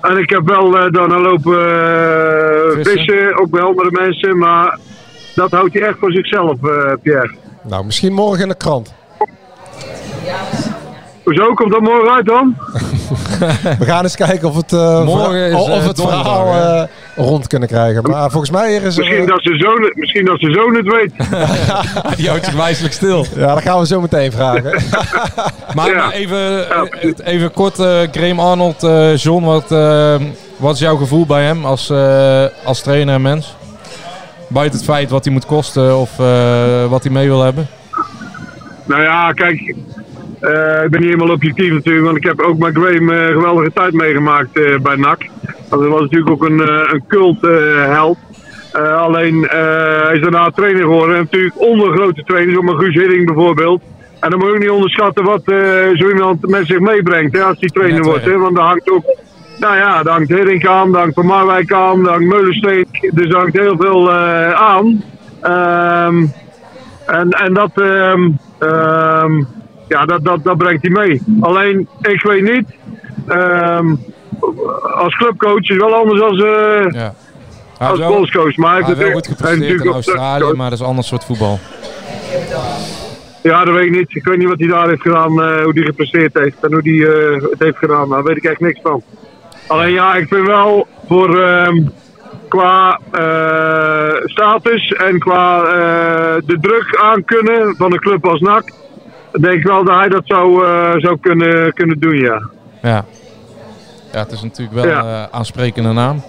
En ik heb wel eh daarna lopen eh, Vissen. vissen, ook bij andere mensen, maar dat houdt hij echt voor zichzelf, eh, Pierre. Nou, misschien morgen in de krant. Hoezo komt dat morgen uit dan? We gaan eens kijken of, het, eh, Morgen verha- is, of eh, het donderdag, verhaal eh, rond kunnen krijgen. Maar volgens mij is er... Misschien dat, zijn zoon, het- misschien dat zijn zoon het weet. Die houdt zich wijselijk stil. Ja, dat gaan we zo meteen vragen. Maar, even, even kort, eh Graham Arnold, eh, John, wat, eh, wat is jouw gevoel bij hem als, eh, als trainer en mens? Buiten het feit wat hij moet kosten of eh, wat hij mee wil hebben? Nou ja, kijk, ik ben niet helemaal objectief natuurlijk, want ik heb ook met Graham eh, een geweldige tijd meegemaakt eh, bij NAC. Want dat was natuurlijk ook een, eh, een cult eh, held. Eh, alleen eh, hij is daarna trainer geworden. En natuurlijk onder grote trainers, zoals Guus Hiddink bijvoorbeeld. En dan moet je ook niet onderschatten wat eh, zo iemand met zich meebrengt hè, als die trainer wordt. Hè, want daar hangt ook, nou ja, daar hangt Hiddink aan, daar hangt Van Marwijk aan, daar hangt Meulensteek. Dus daar hangt heel veel eh, aan. Ehm, en, en dat, ehm, ja, dat, dat, dat brengt hij mee. Alleen, ik weet niet, ehm, als clubcoach is wel anders als, eh Ja. als bondscoach. Maar hij heeft wel goed gepresteerd in Australië, maar dat is een ander soort voetbal. Ja, dat weet ik niet. Ik weet niet wat hij daar heeft gedaan, eh, hoe hij gepresteerd heeft en hoe hij eh, het heeft gedaan. Daar weet ik echt niks van. Alleen ja, ik vind wel voor ehm, qua status en qua de druk aankunnen van een club als NAC, denk ik wel dat hij dat zou, eh, zou kunnen, kunnen doen, ja. Ja. ja, het is natuurlijk wel Ja. een eh, aansprekende naam.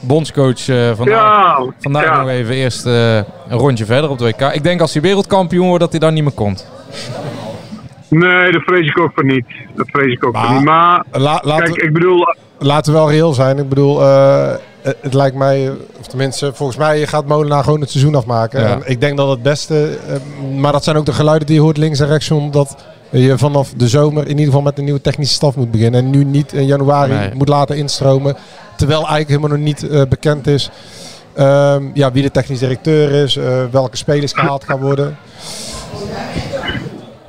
Bondscoach eh vandaag, Ja, vandaag ja. nog even eerst een rondje verder op de WK. Ik denk als hij wereldkampioen wordt dat hij daar niet meer komt. Nee, dat vrees ik ook van niet. Dat vrees ik ook van niet. Maar, La- kijk, we- ik bedoel... Laten we wel reëel zijn. Ik bedoel, eh, het, het lijkt mij, of tenminste, volgens mij gaat Molenaar gewoon het seizoen afmaken. Ja. En ik denk dat het beste, eh, maar dat zijn ook de geluiden die je hoort links en rechts, John, dat je vanaf de zomer in ieder geval met een nieuwe technische staf moet beginnen. En nu niet in januari Nee. moet laten instromen. Terwijl eigenlijk helemaal nog niet eh, bekend is ehm, ja, wie de technisch directeur is, eh, welke spelers gehaald gaan worden.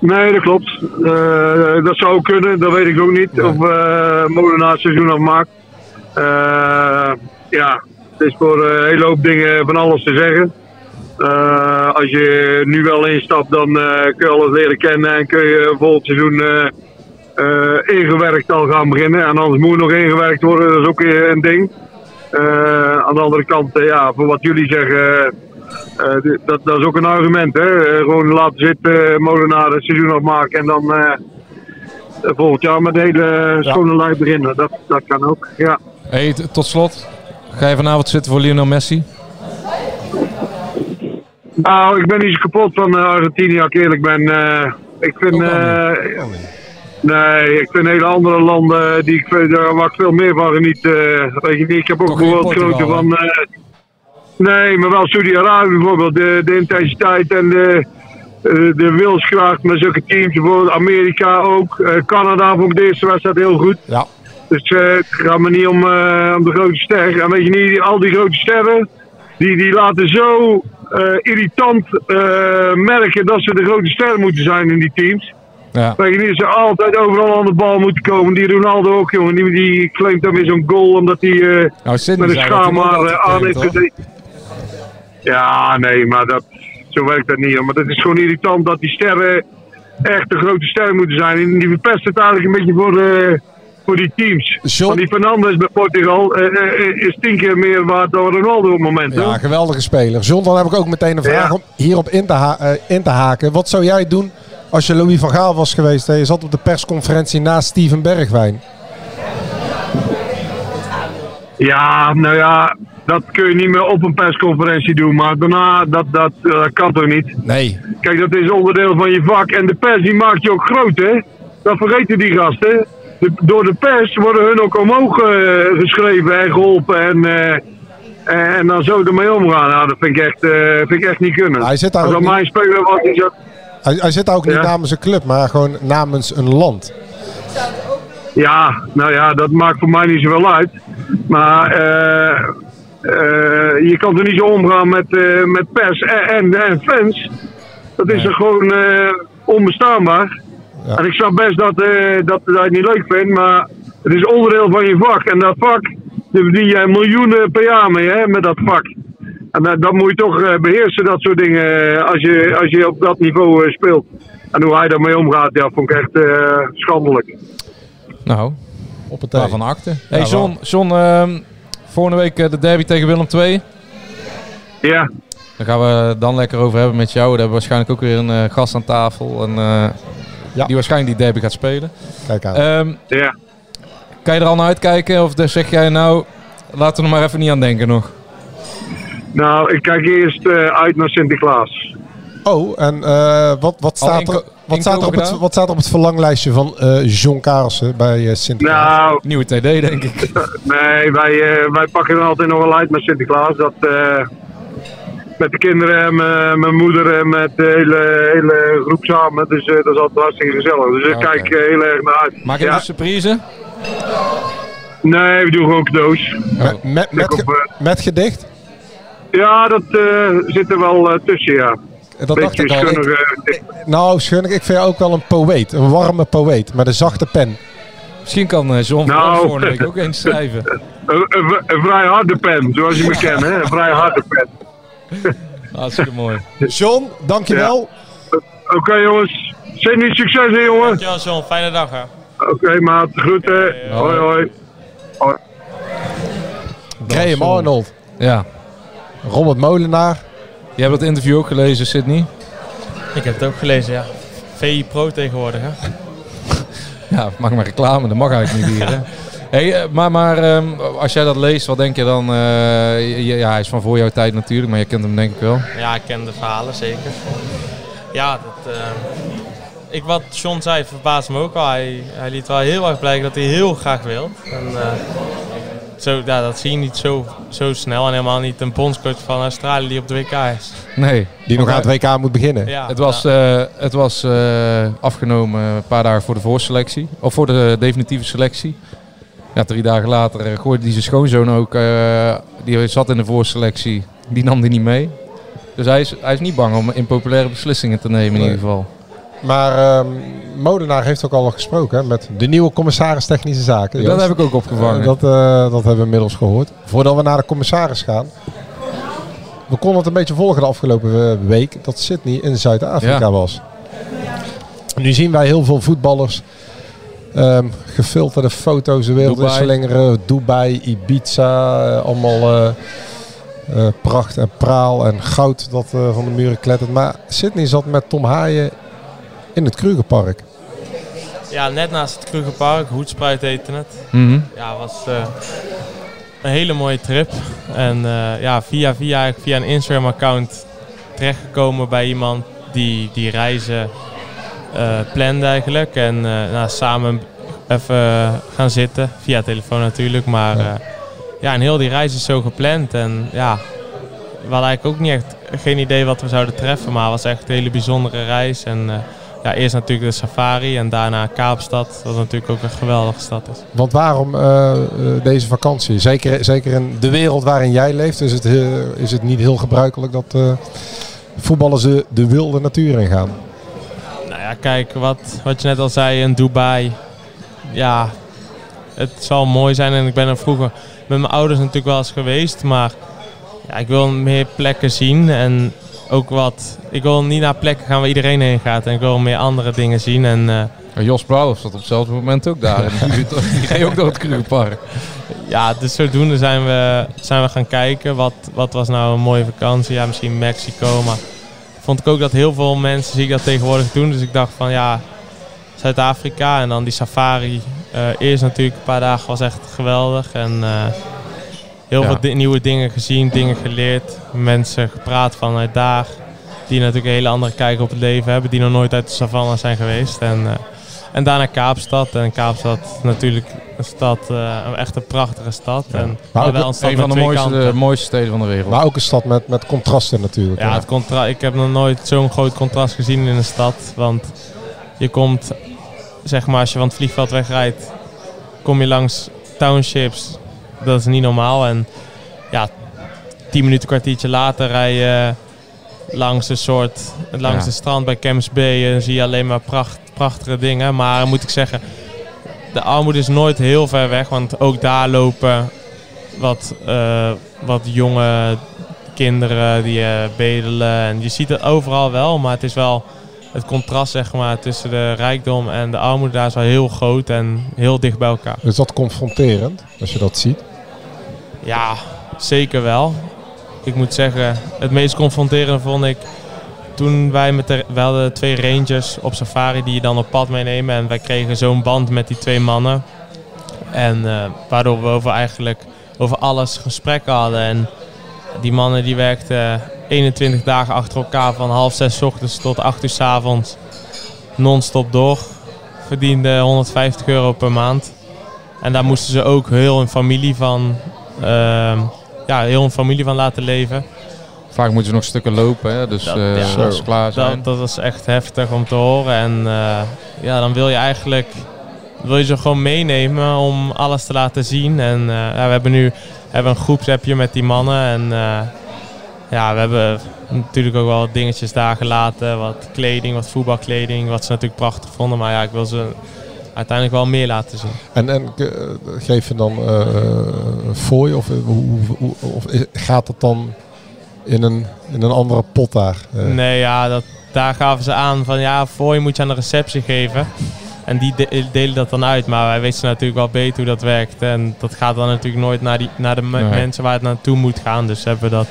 Nee, dat klopt. Eh, dat zou kunnen, dat weet ik ook niet. Of uh, Molenaar het seizoen afmaakt. Eh, ja, het is voor eh, een hele hoop dingen van alles te zeggen. Eh, als je nu wel instapt, dan eh, kun je alles leren kennen en kun je volgend seizoen eh, eh, ingewerkt al gaan beginnen. En anders moet nog ingewerkt worden, dat is ook een ding. Eh, aan de andere kant, eh, ja, voor wat jullie zeggen, eh, dat, dat is ook een argument. Hè? Eh, gewoon laten zitten, eh, Molenaar het seizoen afmaken en dan volgend jaar met de hele schone lijn beginnen. Dat, dat kan ook, ja. Hey, tot slot, ga je vanavond zitten voor Lionel Messi? Nou, ik ben niet zo kapot van Argentinië, als ik eerlijk ben. Ik vind... nee, ik vind hele andere landen die ik, waar ik veel meer van geniet. eh, weet je niet, ik heb ook bijvoorbeeld genoten hè? van... nee, maar wel Saudi-Arabië bijvoorbeeld. De, de intensiteit en de, eh, de wilskracht met zulke teams. Bijvoorbeeld Amerika ook. Eh, Canada vond ik de eerste wedstrijd heel goed. Ja. Dus eh, het gaat me niet om, om de grote ster. En weet je niet, die- al die grote sterren, die, die laten zo irritant merken dat ze de grote ster moeten zijn in die teams. Ja. Weet je niet, ze altijd overal aan de bal moeten komen. Die Ronaldo ook, jongen. Die, die claimt dan weer zo'n goal omdat hij Nou, met een zei dat hij schaam nog maar had eh, aan heeft. Ja, nee, maar dat, zo werkt dat niet. Maar het is gewoon irritant dat die sterren echt de grote ster moeten zijn. En die verpest het eigenlijk een beetje voor de, voor die teams. Want die Fernandes bij Portugal eh, eh, is tien keer meer waard dan Ronaldo op het moment. Ja, hoor. geweldige speler. John, dan heb ik ook meteen een vraag Ja. om hierop in te, ha- eh, in te haken. Wat zou jij doen als je Louis van Gaal was geweest en je zat op de persconferentie naast Steven Bergwijn? Ja, nou ja, dat kun je niet meer op een persconferentie doen. Maar daarna, dat, dat eh, kan toch niet? Nee. Kijk, dat is onderdeel van je vak. En de pers die maakt je ook groot, hè? Dat vergeten die gasten. De- door de pers worden hun ook omhoog eh, geschreven en geholpen. En, eh, en dan zo ermee omgaan. Nou, dat vind ik echt, vind ik echt niet kunnen. Hij zit daar Als ook dat niet- mijn speler was, die zou- Hij, hij zit daar ook niet namens een club, maar gewoon namens een land. Ja, nou ja, dat maakt voor mij niet zoveel uit. Maar eh, je kan er niet zo omgaan met, eh, met pers en, en, en fans. Dat is er gewoon eh, onbestaanbaar. En ik snap best dat, eh, dat je dat niet leuk vindt, maar het is onderdeel van je vak. En dat vak, daar verdien jij miljoenen per jaar mee, hè, met dat vak. En dat, dat moet je toch eh, beheersen, dat soort dingen, als je, als je op dat niveau speelt. En hoe hij daarmee omgaat, ja, vond ik echt eh, schandelijk. Nou, op het waarvan akte. Hey Ja, John, John ehm, volgende week eh, de derby tegen Willem II. Ja. Daar gaan we dan lekker over hebben met jou. Daar hebben we waarschijnlijk ook weer een eh, gast aan tafel. En, eh, Die waarschijnlijk die derby gaat spelen. Kijk aan. Ehm, ja. Kan je er al naar uitkijken? Of zeg jij nou, laten we er maar even niet aan denken nog? Nou, ik kijk eerst eh, uit naar Sinterklaas. Oh, en eh, wat, wat, staat er, wat, staat er op het, gedaan? wat staat er op het verlanglijstje van eh John Karelsen bij eh Sinterklaas? Nou, Nieuwe TD, denk ik. nee, wij, eh, wij pakken er altijd nog wel uit met Sinterklaas. Dat, eh, met de kinderen en mijn- moeder en met de hele, hele groep samen. Dus eh, dat is altijd hartstikke gezellig. Dus ik kijk heel erg naar uit. Maak je ja. een surprise? Nee, we doen gewoon cadeaus. Met, met, met, op, ge- met gedicht? Ja, dat eh, zit er wel tussen, ja. Dat dacht ik al. Ik- Nou, Schunnik, ik vind jou ook wel een poëet. Een warme poëet met een zachte pen. Misschien kan eh, John Nou. volgende week ook eens schrijven. Een, een, een vrij harde pen, zoals je me kent, hè? Een vrij harde pen. Hartstikke mooi. John, dankjewel. Oké, jongens. Sydney, succes, hè, jongen. Dankjewel John, fijne dag hè. Oké, maat. Groeten. Hoi, hoi. hoi. Graham Arnold. Ja. Robert Molenaar. Je hebt het interview ook gelezen, Sydney? Ik heb het ook gelezen ja. VI Pro tegenwoordig hè. Ja, mag maar reclame, dat mag eigenlijk niet hier. Hè? Hey, eh, maar maar ehm, als jij dat leest, wat denk je dan? eh, ja, hij is van voor jouw tijd natuurlijk, maar je kent hem denk ik wel. Ja, ik ken de verhalen zeker. Ja, dat, eh, ik, wat John zei verbaasde me ook al. Hij, hij liet wel heel erg blijken dat hij heel graag wil. En, zo, ja, dat zie je niet zo, zo snel en helemaal niet een bondscoach van Australië die op de WK is. Nee. Die nog aan het WK moet beginnen. Ja, het was, eh, het was eh, afgenomen een paar dagen voor de voorselectie. Of voor de definitieve selectie. Ja, drie dagen later eh, gooide die zijn schoonzoon ook. eh, die zat in de voorselectie. Die nam die niet mee. Dus hij is, hij is niet bang om impopulaire beslissingen te nemen in ieder geval. Maar ehm, Molenaar heeft ook al gesproken hè, met de nieuwe commissaris Technische Zaken. Dat heb ik ook opgevangen. Eh, dat, eh, dat hebben we inmiddels gehoord. Voordat we naar de commissaris gaan. We konden het een beetje volgen de afgelopen eh, week dat Sydney in Zuid-Afrika Ja. was. Nu zien wij heel veel voetballers ehm, gefilterde foto's de wereld Dubai. slingeren. Dubai, Ibiza, allemaal pracht en praal en goud dat van de muren klettert. Maar Sydney zat met Tom Haaien in het Krugerpark. Ja, net naast het Krugerpark, Hoedspruit heette het. Mhm. Ja, was eh, een hele mooie trip. En eh, ja, via, via, via een Instagram-account terechtgekomen bij iemand die die reizen eh plande eigenlijk. En eh, nou, samen even gaan zitten, via telefoon natuurlijk. Maar ja. ja, en heel die reis is zo gepland. En ja, we hadden eigenlijk ook niet echt geen idee wat we zouden treffen. Maar het was echt een hele bijzondere reis. En eh, ja, eerst natuurlijk de safari en daarna Kaapstad. Wat natuurlijk ook een geweldige stad is. Want waarom eh, eh, deze vakantie? Zeker, zeker in de wereld waarin jij leeft is het, is het niet heel gebruikelijk dat eh, voetballers de, de wilde natuur ingaan. Nou ja, kijk, wat, wat je net al zei in Dubai. Ja, het zal mooi zijn. En ik ben er vroeger met mijn ouders natuurlijk wel eens geweest. Maar ja, ik wil meer plekken zien. En ook wat. Ik wil niet naar plekken gaan waar iedereen heen gaat. En ik wil meer andere dingen zien. En, eh, Jos Brouwer zat op hetzelfde moment ook daar. Die ging ook door het Krugerpark. Ja, dus zodoende zijn we, zijn we gaan kijken. Wat, wat was nou een mooie vakantie? Ja, misschien Mexico. Maar vond ik ook dat heel veel mensen zie ik dat tegenwoordig doen. Dus ik dacht van ja, Zuid-Afrika en dan die safari. eh eerst natuurlijk een paar dagen was echt geweldig. En eh, heel Ja. veel di- nieuwe dingen gezien, dingen geleerd. Mensen gepraat vanuit daar. Die natuurlijk een hele andere kijk op het leven hebben. Die nog nooit uit de savanne zijn geweest. En, eh, en daarna Kaapstad. En Kaapstad natuurlijk een stad, eh, een echt een prachtige stad. En Maar ook een stad Een van de mooiste, de mooiste steden van de wereld. Maar ook een stad met, met contrasten natuurlijk. Ja, het contra ik heb nog nooit zo'n groot contrast gezien in een stad. Want je komt, zeg maar, als je van het vliegveld wegrijdt, kom je langs townships. Dat is niet normaal. En ja, tien minuten, kwartiertje later rij je langs een soort, langs Ja. de strand bij Camps Bay. En zie je alleen maar pracht, prachtige dingen. Maar moet ik zeggen, de armoede is nooit heel ver weg. Want ook daar lopen wat, eh, wat jonge kinderen die eh, bedelen. En je ziet het overal wel, maar het is wel het contrast zeg maar, tussen de rijkdom en de armoede daar is wel heel groot en heel dicht bij elkaar. Is dat confronterend als je dat ziet? Ja, zeker wel. Ik moet zeggen, het meest confronterende vond ik toen wij met de, twee rangers op safari die je dan op pad meenemen. En wij kregen zo'n band met die twee mannen. En eh, waardoor we over eigenlijk over alles gesprekken hadden. En die mannen die werkten 21 dagen achter elkaar van half zes ochtends tot acht uur 's avonds non-stop door. Verdienden 150 euro per maand. En daar moesten ze ook heel een familie van, ja, heel een familie van laten leven. Vaak moeten ze nog stukken lopen, hè? dus Dat- eh, ja. als ze klaar zijn. Dat, dat was echt heftig om te horen. En eh, ja, dan wil je eigenlijk wil je ze gewoon meenemen om alles te laten zien. En eh, ja, we hebben nu hebben een groepsappje met die mannen. En eh, ja, we hebben natuurlijk ook wel dingetjes daar gelaten. Wat kleding, wat voetbalkleding. Wat ze natuurlijk prachtig vonden. Maar ja, ik wil ze uiteindelijk wel meer laten zien. En, en eh, geef je dan eh een fooi of, hoe, hoe- of gaat het dan in een, in een andere pot daar? Nee, ja, dat, daar gaven ze aan van ja, voor je moet je aan de receptie geven. En die de- delen dat dan uit. Maar wij wisten natuurlijk wel beter hoe dat werkt. En dat gaat dan natuurlijk nooit naar, die, naar de Nee. mensen waar het naartoe moet gaan. Dus hebben we dat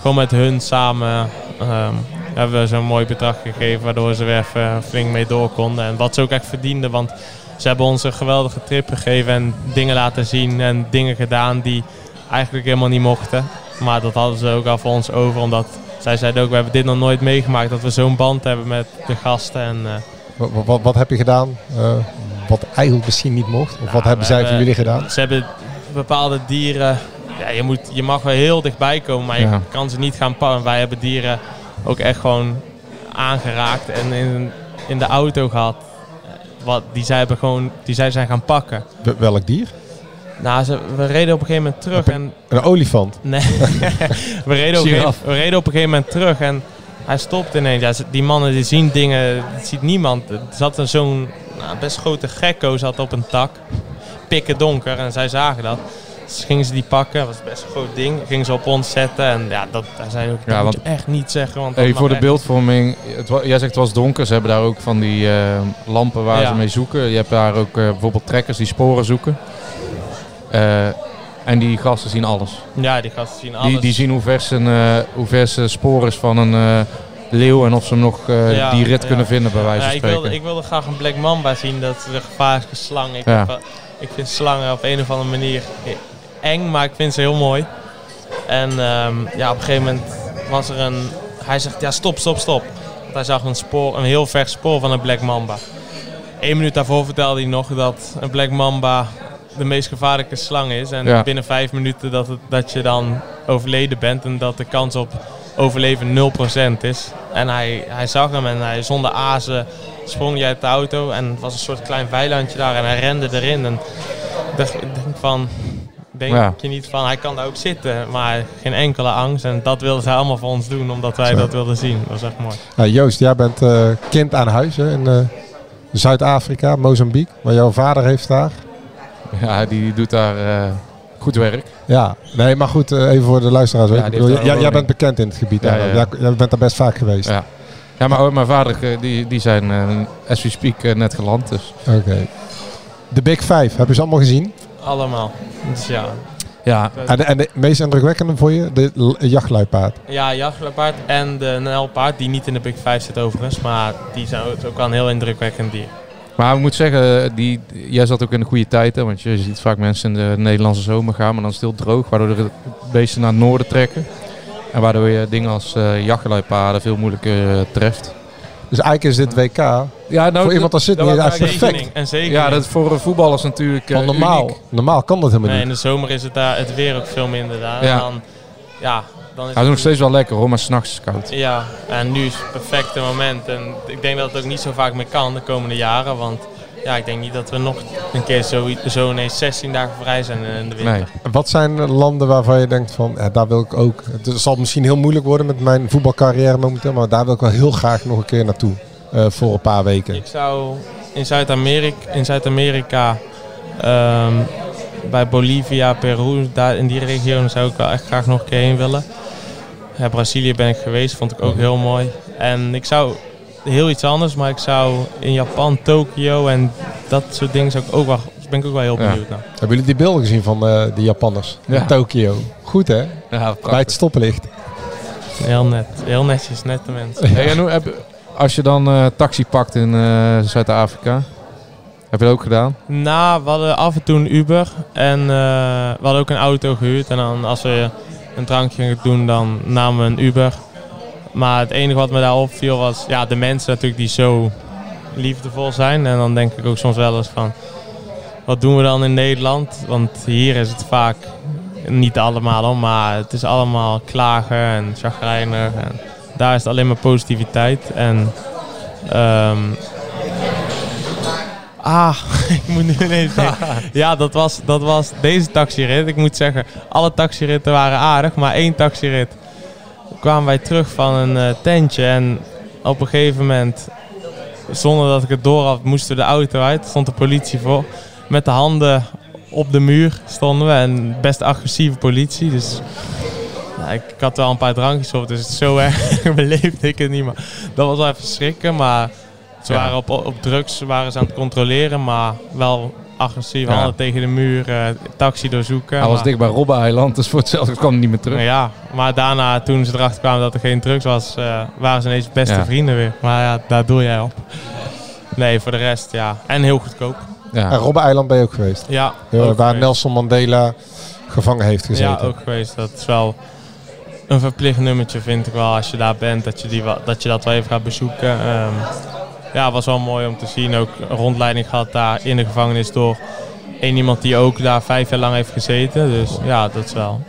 gewoon met hun samen ehm, hebben we zo'n mooi bedrag gegeven. Waardoor ze weer even flink mee door konden. En wat ze ook echt verdienden. Want ze hebben ons een geweldige trip gegeven. En dingen laten zien en dingen gedaan die eigenlijk helemaal niet mochten. Maar dat hadden ze ook al voor ons over. Omdat zij zeiden ook, we hebben dit nog nooit meegemaakt. Dat we zo'n band hebben met de gasten. En, eh, wat, wat, wat heb je gedaan eh, wat eigenlijk misschien niet mocht? Of wat Ja, hebben zij voor jullie gedaan? Ze hebben bepaalde dieren. Ja, je, moet, je mag wel heel dichtbij komen, maar je Ja. kan ze niet gaan pakken. Wij hebben dieren ook echt gewoon aangeraakt en in, in de auto gehad. Wat, die, zij hebben gewoon, die zij zijn gaan pakken. Wel- Welk dier? Nou, ze, we reden op een gegeven moment terug en Een olifant. Nee. we, reden op een Giraf. gegeven, we reden op een gegeven moment terug en hij stopt ineens. Ja, die mannen die zien dingen, dat ziet niemand. Er zat een zo'n nou, best grote gekko zat op een tak. Pikken donker en zij zagen dat. Dus gingen ze die pakken, dat was best een groot ding. Gingen ze op ons zetten en ja, dat, daar zijn ook, Ja, want- echt niet zeggen. Want Hey, voor de echt- beeldvorming, het, jij zegt het was donker, ze hebben daar ook van die eh, lampen waar Ja. ze mee zoeken. Je hebt daar ook eh, bijvoorbeeld trekkers die sporen zoeken. Eh, en die gasten zien alles. Ja, die gasten zien alles. Die, die zien hoe vers, een, eh, hoe spoor is van een leeuw en of ze hem nog Ja, die rit ja. kunnen vinden bij wijze Ja, van ik, spreken. wilde, ik wilde graag een Black Mamba zien, dat is de gevaarlijke slang. Ik, heb, ik vind slangen op een of andere manier eng, maar ik vind ze heel mooi. En ehm, ja, op een gegeven moment was er een... Hij zegt, ja stop, stop, stop. Want hij zag een, spoor, een heel ver spoor van een Black Mamba. Eén minuut daarvoor vertelde hij nog dat een Black Mamba de meest gevaarlijke slang is. En Ja. binnen vijf minuten dat, het, dat je dan overleden bent en dat de kans op overleven 0% is. En hij, hij zag hem en hij zonder azen sprong hij uit de auto. En het was een soort klein weilandje daar en hij rende erin. En ik dacht, ik denk van, denk Ja. je niet van, hij kan daar ook zitten. Maar geen enkele angst. En dat wilden zij allemaal voor ons doen, omdat wij dat wilden zien. Dat was echt mooi. Nou, Joost, jij bent eh, kind aan huis hè, in eh, Zuid-Afrika, Mozambique. Maar jouw vader heeft daar. Ja, die doet daar eh, goed werk. Ja, nee, maar goed, eh, even voor de luisteraars. Ja, bedoel, jij, jij bent bekend in het gebied. Ja, ja, ja. Jij, jij bent daar best vaak geweest. Ja. Ja, maar mijn vader, die, die zijn eh, as we speak net geland. Dus. Oké. De Big Five, heb je ze allemaal gezien? Allemaal. Dus ja. Ja. En de, en de meest indrukwekkende voor je? De jachtluipaard. Ja, jachtluipaard en de NL-paard, die niet in de Big Five zit overigens. Maar die zijn ook, ook wel een heel indrukwekkend dier. Maar ik moet zeggen, die, jij zat ook in de goede tijd. Hè, want je ziet vaak mensen in de Nederlandse zomer gaan. Maar dan is het heel droog. Waardoor de beesten naar het noorden trekken. En waardoor je dingen als uh, jachtluipaarden veel moeilijker uh, treft. Dus eigenlijk is dit WK ja, nou, voor iemand als Sydney dat perfect. En zeker. Ja, dat is voor voetballers natuurlijk uh, Want normaal, uniek. normaal kan dat helemaal Nee, in niet. de zomer is het, daar het weer ook veel minder daar. Ja. Dan, ja, dan is Hij is nog steeds wel lekker hoor, maar s'nachts is het koud. Ja, en nu is het perfecte moment. En ik denk dat het ook niet zo vaak meer kan de komende jaren. Want ja, ik denk niet dat we nog een keer zo, zo ineens 16 dagen vrij zijn in de winter. Nee. Wat zijn landen waarvan je denkt van, ja, daar wil ik ook... Het zal misschien heel moeilijk worden met mijn voetbalcarrière momenteel, maar daar wil ik wel heel graag nog een keer naartoe. eh, voor een paar weken. Ik zou in Zuid-Amerika, in Zuid-Amerika ehm, bij Bolivia, Peru, daar in die regio zou ik wel echt graag nog een keer heen willen. Ja, Brazilië ben ik geweest, vond ik ook heel mooi. En ik zou heel iets anders, maar ik zou in Japan, Tokio en dat soort dingen zou ik ook wel, ben ik ook wel heel Ja. benieuwd naar. Hebben jullie die beelden gezien van eh, de Japanners Ja. in Tokio? Goed hè? Ja, Bij het stoplicht. Heel net, heel netjes, nette mensen. Hey, en hoe heb, als je dan eh, taxi pakt in eh, Zuid-Afrika, heb je dat ook gedaan? Nou, we hadden af en toe een Uber en eh, we hadden ook een auto gehuurd. En dan als we een drankje gingen doen, dan namen we een Uber. Maar het enige wat me daar opviel was ja, de mensen natuurlijk die zo liefdevol zijn. En dan denk ik ook soms wel eens van, wat doen we dan in Nederland? Want hier is het vaak, niet allemaal hoor, maar het is allemaal klagen en chagrijnig. En daar is het alleen maar positiviteit. En ehm, Ah, ik moet nu ineens denken. Ja, dat was, dat was deze taxirit. Ik moet zeggen, alle taxiritten waren aardig, maar één taxirit kwamen wij terug van een eh, tentje. En op een gegeven moment, zonder dat ik het door had, moesten we de auto uit. Stond de politie voor. Met de handen op de muur stonden we. En best agressieve politie. Dus nou, ik, ik had wel een paar drankjes op, dus zo erg beleefde ik het niet. Maar dat was wel even schrikken. Maar ze waren op, op drugs waren ze aan het controleren, maar wel agressief. Ja. Handen tegen de muur, eh, taxi doorzoeken. Hij was maar- dicht bij Robben-eiland, dus voor hetzelfde kwam hij niet meer terug. nou ja, maar daarna, toen ze erachter kwamen dat er geen drugs was, eh, waren ze ineens beste Ja. vrienden weer. Maar ja, daar doe jij op. Nee, voor de rest ja. En heel goedkoop. Ja. En Robben-eiland ben je ook geweest. Ja, ook waar geweest. Nelson Mandela gevangen heeft gezeten. Ja, ook geweest. Dat is wel een verplicht nummertje, vind ik wel. Als je daar bent, dat je, die dat, je dat wel even gaat bezoeken. Ehm, ja, was wel mooi om te zien. Ook een rondleiding gehad daar in de gevangenis door één iemand die ook daar vijf jaar lang heeft gezeten. Dus ja, dat is wel.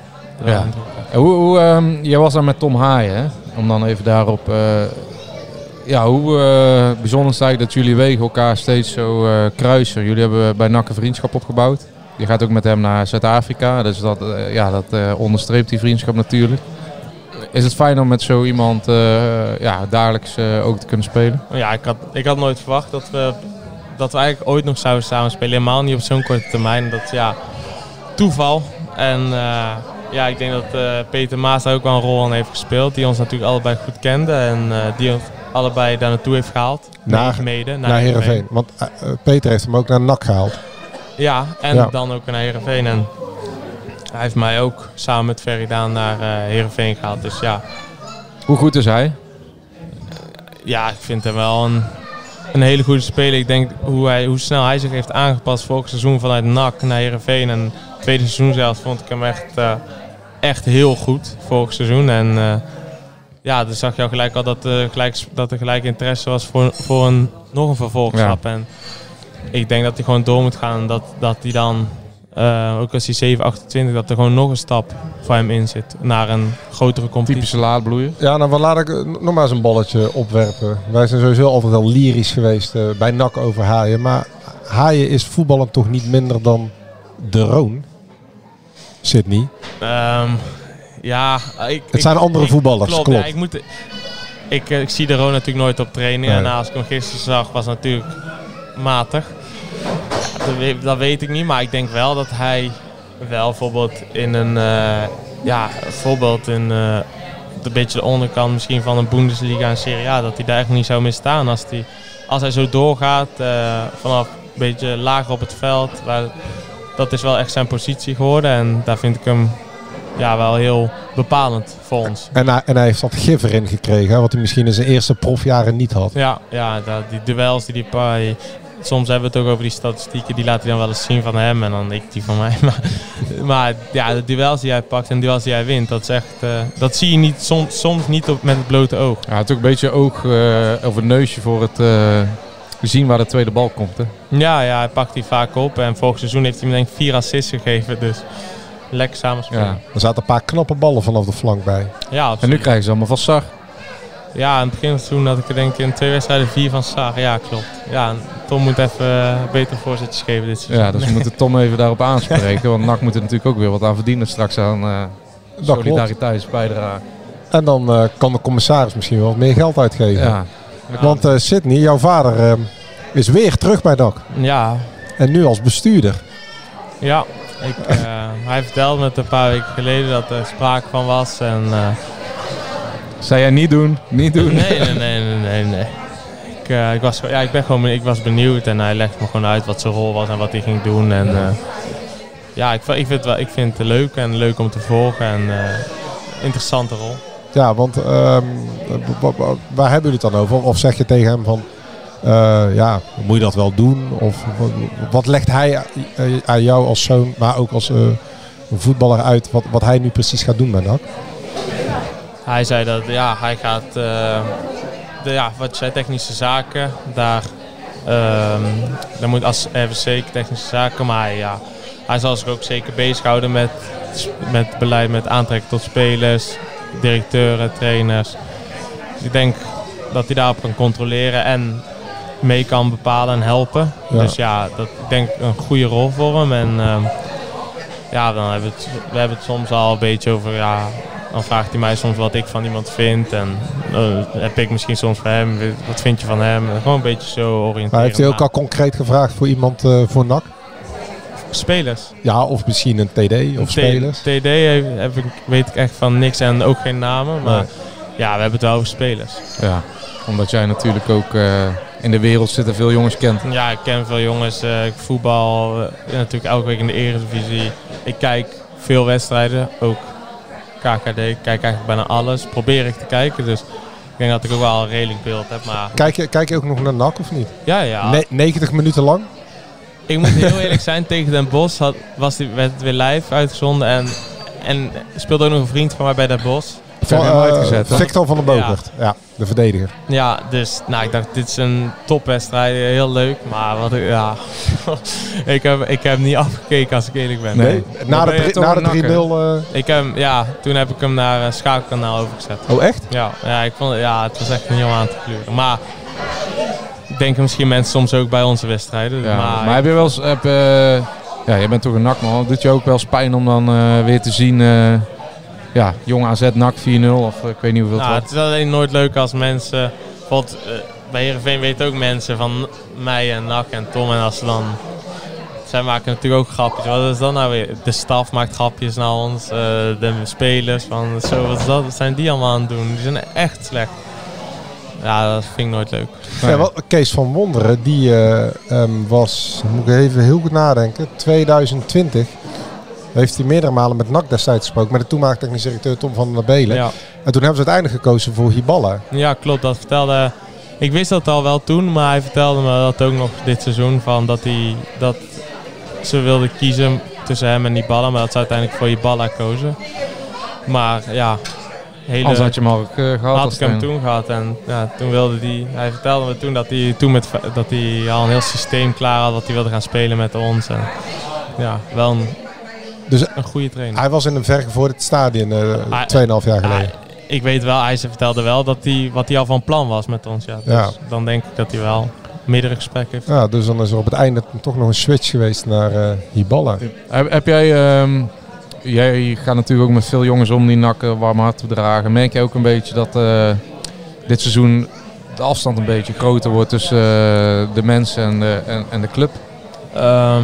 Ja. Hoe, hoe, ehm, jij was daar met Tom Haaien, hè? Om dan even daarop... eh, ja, hoe eh, bijzonder is het eigenlijk dat jullie wegen elkaar steeds zo eh, kruisen. Jullie hebben bij NAC een vriendschap opgebouwd. Je gaat ook met hem naar Zuid-Afrika. Dus dat, ja, dat onderstreept die vriendschap natuurlijk. Is het fijn om met zo iemand eh, ja, dagelijks eh, ook te kunnen spelen? Ja, ik had, ik had nooit verwacht dat we, dat we eigenlijk ooit nog zouden samenspelen. Helemaal niet op zo'n korte termijn. Dat is ja, toeval. En eh, ja, ik denk dat eh, Peter Maas daar ook wel een rol in heeft gespeeld. Die ons natuurlijk allebei goed kende. En eh, die ons allebei daar naartoe heeft gehaald. Naar- mede. Naar Heerenveen. Want Peter heeft hem ook naar NAC gehaald. Ja, en Ja. dan ook naar Heerenveen. En hij heeft mij ook samen met Ferry Daan naar eh Heerenveen gehaald. Dus ja, Hoe goed is hij? ja, ik vind hem wel een, een hele goede speler. Ik denk hoe, hij, hoe snel hij zich heeft aangepast vorig seizoen vanuit NAC naar Heerenveen. En het tweede seizoen zelfs vond ik hem echt, eh, echt heel goed vorig seizoen. En eh, ja, dan zag je al gelijk al dat, eh, gelijk, dat er gelijk interesse was voor, voor een, nog een vervolgstap. En ik denk dat hij gewoon door moet gaan. Dat, dat hij dan, eh, ook als hij 7, 28, dat er gewoon nog een stap voor hem in zit. Naar een grotere competitie. Typische laadbloeier. Ja, nou, wat laat ik eh, nog maar eens een balletje opwerpen. Wij zijn sowieso altijd al lyrisch geweest eh, bij NAC over Haaien. Maar Haaien is voetballen toch niet minder dan de Roon? Sydney. Ehm, ja, ik, Het zijn ik- andere ik- voetballers, Klopt, klopt. Ja, ik, moet, ik, ik zie de Roon natuurlijk nooit op trainingen. Nee. En als ik hem gisteren zag, was het natuurlijk matig. Dat, weet, dat weet ik niet, maar ik denk wel dat hij wel bijvoorbeeld in een... eh, ja, bijvoorbeeld in... eh, een beetje de onderkant misschien van een Bundesliga en Serie A, dat hij daar echt niet zou misstaan als, die, als hij zo doorgaat eh, vanaf een beetje lager op het veld. Waar, dat is wel echt zijn positie geworden en daar vind ik hem ja, wel heel bepalend voor ons. En hij, en hij heeft wat gif erin gekregen, hè, wat hij misschien in zijn eerste profjaren niet had. Ja, ja dat, die duels die die pa- die- Soms hebben we het ook over die statistieken, die laat hij dan wel eens zien van hem en dan ik die van mij. Maar, maar ja, de duels die hij pakt en de duels die hij wint, dat is echt, eh, dat zie je niet, soms, soms niet op, met het blote oog. Ja, het is ook een beetje oog eh, of een neusje voor het eh, zien waar de tweede bal komt. Hè? Ja, ja, hij pakt die vaak op en vorig seizoen heeft hij me denk ik vier assists gegeven, dus lekker samenspelen. Ja. Er zaten een paar knappe ballen vanaf de flank bij. Ja, En nu krijgen ze allemaal van Sar. Ja, aan het begin van het seizoen had ik er denk ik in twee wedstrijden vier van Saar. Ja, klopt. Ja, Tom moet even eh, beter voorzetjes geven dit seizoen. Ja, dus we moeten Tom even daarop aanspreken. Want NAC moet er natuurlijk ook weer wat aan verdienen straks aan eh klopt. solidariteitsbijdrage. En dan eh, kan de commissaris misschien wel wat meer geld uitgeven. Ja. Want eh Sidney, jouw vader, eh, is weer terug bij DAC. Ja, En nu als bestuurder. ja. Ik, eh, hij vertelde me het een paar weken geleden dat er sprake van was. En, Zei jij niet doen, niet doen. Nee, nee, nee, nee, nee. nee. Ik, eh, ik, was, ja, ik, ben gewoon, ik was benieuwd en hij legde me gewoon uit wat zijn rol was en wat hij ging doen. En, eh, ja, ik, vind- ik, vind het wel, ik vind het leuk en leuk om te volgen en eh, interessante rol. Ja, want ehm, wa- wa- waar hebben jullie het dan over? Of zeg je tegen hem van, eh, ja, moet je dat wel doen? Of wat, legt hij aan jou als zoon, maar ook als eh, een voetballer uit, wat, wat hij nu precies gaat doen bij NAC? Hij zei dat ja, hij gaat, eh, de, ja, wat zei, technische zaken, daar, ehm daar moet als RVC technische zaken, maar hij, ja, hij zal zich ook zeker bezighouden met, met beleid, met aantrekken tot spelers, directeuren, trainers. Ik denk dat hij daarop kan controleren en mee kan bepalen en helpen. Ja. Dus ja, dat ik denk een goede rol voor hem. En ehm, ja, dan hebben we, het, we hebben het soms al een beetje over, ja, dan vraagt hij mij soms wat ik van iemand vind. En dan heb ik misschien soms van hem, wat vind je van hem? En gewoon een beetje zo oriënteren. Maar heeft hij ook al concreet gevraagd voor iemand eh, voor NAC? Spelers. Ja, of misschien een TD of T- spelers? TD heb, heb ik, weet ik echt van niks en ook geen namen. Maar Nee. ja, we hebben het wel over spelers. Ja, omdat jij natuurlijk ook eh, in de wereld zitten veel jongens kent. Ja, ik ken veel jongens. eh, ik voetbal eh, natuurlijk elke week in de Eredivisie. Ik kijk veel wedstrijden, ook KKD. Ik kijk eigenlijk bijna alles. Probeer ik te kijken, dus ik denk dat ik ook wel een redelijk beeld heb. Maar Kijk je, kijk je ook nog naar NAC of niet? ja, ja. Ne- 90 minuten lang? Ik moet heel eerlijk zijn, tegen Den Bosch had, was die, werd het weer live uitgezonden. En, en speelde ook nog een vriend van mij bij Den Bosch. Van, eh, Victor van den Bogert, ja. de verdediger. Ja, dus nou, ik dacht, dit is een topwedstrijd, heel leuk. Maar wat ik, ja, ik, heb, ik heb niet afgekeken als ik eerlijk ben. Nee? Na de na de 3-0, eh, Ik heb, ja, toen heb ik hem naar uh, Schakelkanaal overgezet. Oh, echt? Ja, ja, ik vond, ja, het was echt niet om aan te kleuren. Maar ik denk misschien mensen soms ook bij onze wedstrijden. Ja, maar, maar, heb je wel eens, heb, eh, ja, je bent toch een NAC-man. Het doet je ook wel eens pijn om dan eh, weer te zien, eh, ja, jong AZ NAC 4-0 of eh, ik weet niet hoeveel Nou, het het is alleen nooit leuk als mensen. Bijvoorbeeld eh, bij Heerenveen weten ook mensen van mij en Nak en Tom. En als ze dan. Zij maken natuurlijk ook grapjes. Wat is dat nou weer? De staf maakt grapjes naar ons. eh, de spelers van zo, wat is dat? Wat zijn die allemaal aan het doen? Die zijn echt slecht. Ja, dat vind ik nooit leuk. Ja, wel, Kees van Wonderen, die eh, ehm, was, moet ik even heel goed nadenken, 2020 heeft hij meerdere malen met NAC destijds gesproken, met de toenmalige technisch directeur Tom van der Belen. Ja. En toen hebben ze uiteindelijk gekozen voor Hiballa. Ja, klopt. Dat vertelde. Ik wist dat al wel toen, maar hij vertelde me dat ook nog dit seizoen. Van dat, hij, dat ze wilden kiezen tussen hem en Niballa, maar dat ze uiteindelijk voor Niballa kozen. Maar ja, hele, Anders had je hem al ook, eh, gehad Had als ik hem toen gehad en ja, toen wilde hij. Hij vertelde me toen dat hij toen met dat hij al een heel systeem klaar had, dat hij wilde gaan spelen met ons. En, ja, wel een, Dus een goede trainer. Hij was in een vergevorderd stadion eh Hij- 2,5 jaar geleden. Ik weet wel, hij ze vertelde wel dat hij, wat hij al van plan was met ons. Ja. Dus Ja. dan denk ik dat hij wel meerdere gesprekken heeft. Ja, dus dan is er op het einde toch nog een switch geweest naar eh Hiballa. Heb, heb jij, ehm, jij gaat natuurlijk ook met veel jongens om die nakken warm hart te dragen. Merk jij ook een beetje dat eh, dit seizoen de afstand een beetje groter wordt tussen eh, de mensen en de, en, en de club? Ehm,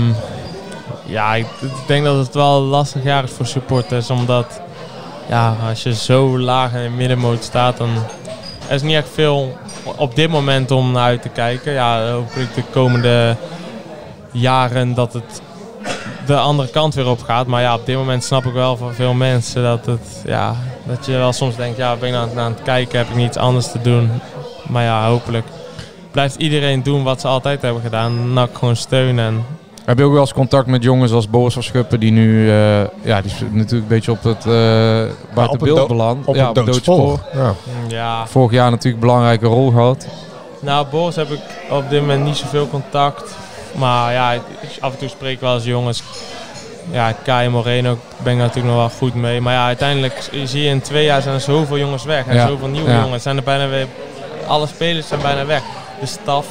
ja, ik, denk dat het wel lastig jaar is voor supporters. Omdat ja, als je zo laag in de middenmoot staat, dan er is niet echt veel op dit moment om naar uit te kijken. Ja, hopelijk de komende jaren dat het de andere kant weer op gaat. Maar ja, op dit moment snap ik wel van veel mensen dat, het, ja, dat je wel soms denkt, ja, ben ik aan, het- aan het kijken, heb ik niets anders te doen. Maar ja, hopelijk blijft iedereen doen wat ze altijd hebben gedaan. NAC gewoon steunen. En Heb je ook wel eens contact met jongens als Boris van Schuppen, die nu, eh, ja, die is natuurlijk een beetje op het uh, buiten op beeld een do- beland. op ja, een doodspoor. Ja. ja, Vorig jaar natuurlijk een belangrijke rol gehad. Nou, Boris heb ik op dit moment niet zoveel contact. Maar ja, af en toe spreek ik wel eens jongens. Ja, Kai en Moreno ben ik natuurlijk nog wel goed mee. Maar ja, uiteindelijk zie je in twee jaar zijn er zoveel jongens weg. En Ja, zoveel nieuwe ja. jongens. Zijn er bijna weer, alle spelers zijn bijna weg. De staf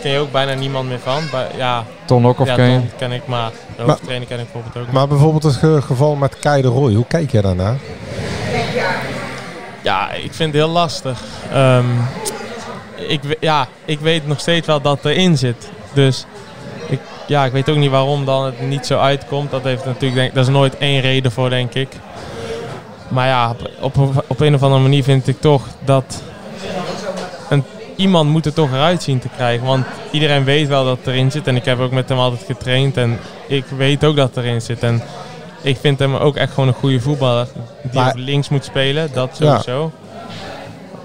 ken je ook bijna niemand meer van. Bij- ja, Ton Lokhoff ja, ken je? Ken ik, maar de hoofdtrainer ken ik bijvoorbeeld ook. Maar bijvoorbeeld het ge- geval met Kai de Roy, hoe kijk je daarnaar? Ja, ik vind het heel lastig. Ehm, ik, ja, ik weet nog steeds wel dat erin zit. Dus ik, ja, ik weet ook niet waarom dan het niet zo uitkomt. Dat, heeft natuurlijk, denk, dat is nooit één reden voor, denk ik. Maar ja, op, op, op een of andere manier vind ik toch dat iemand moet er toch eruit zien te krijgen. Want iedereen weet wel dat het erin zit. En ik heb ook met hem altijd getraind. En ik weet ook dat het erin zit. En ik vind hem ook echt gewoon een goede voetballer. Die Maar- links moet spelen, dat Ja.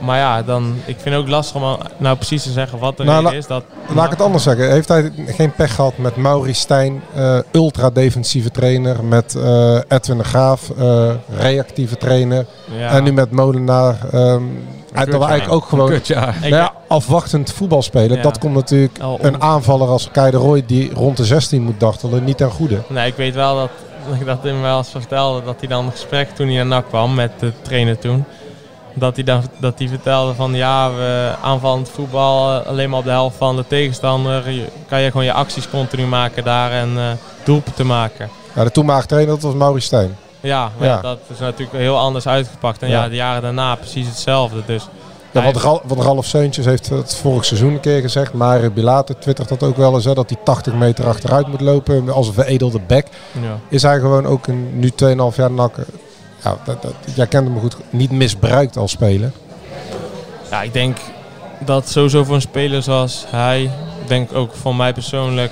Maar ja, dan, ik vind het ook lastig om nou precies te zeggen wat de Nou, is. Dat, Laat ik het anders zeggen. Heeft hij geen pech gehad met Maurice Stijn, eh, ultra-defensieve trainer, met eh, Edwin de Graaf, eh, reactieve trainer, Ja. en nu met Molenaar. ehm hij dat we eigenlijk ook gewoon kutjaar. nou ja, afwachtend voetbal spelen. Ja. Dat komt natuurlijk een aanvaller als Kai de Roy die rond de 16 moet dartelen niet ten goede. Nee, ik weet wel dat, dat ik dat hem wel eens vertelde. Dat hij dan een gesprek toen hij naar NAC kwam met de trainer toen. Dat hij, dan, dat hij vertelde van ja, we aanvallend voetbal eh, alleen maar op de helft van de tegenstander. Je, kan je gewoon je acties continu maken daar en eh doelpunten maken. Ja, de toenmalige trainer dat was Maurice Stijn. Ja, maar Ja. dat is natuurlijk heel anders uitgepakt. En ja, Ja. de jaren daarna precies hetzelfde. Dus Ja, wat, Ral, wat Ralf Seuntjes heeft het vorig seizoen een keer gezegd. Mario Bilater twittert dat ook wel eens. Hè, dat hij 80 meter achteruit moet lopen als een veredelde bek. Ja. Is hij gewoon ook een, nu 2,5 jaar nakken. Ja, dat, dat, jij kent hem goed. Niet misbruikt als speler. Ja, ik denk dat sowieso voor een speler zoals hij, ik denk ook voor mij persoonlijk,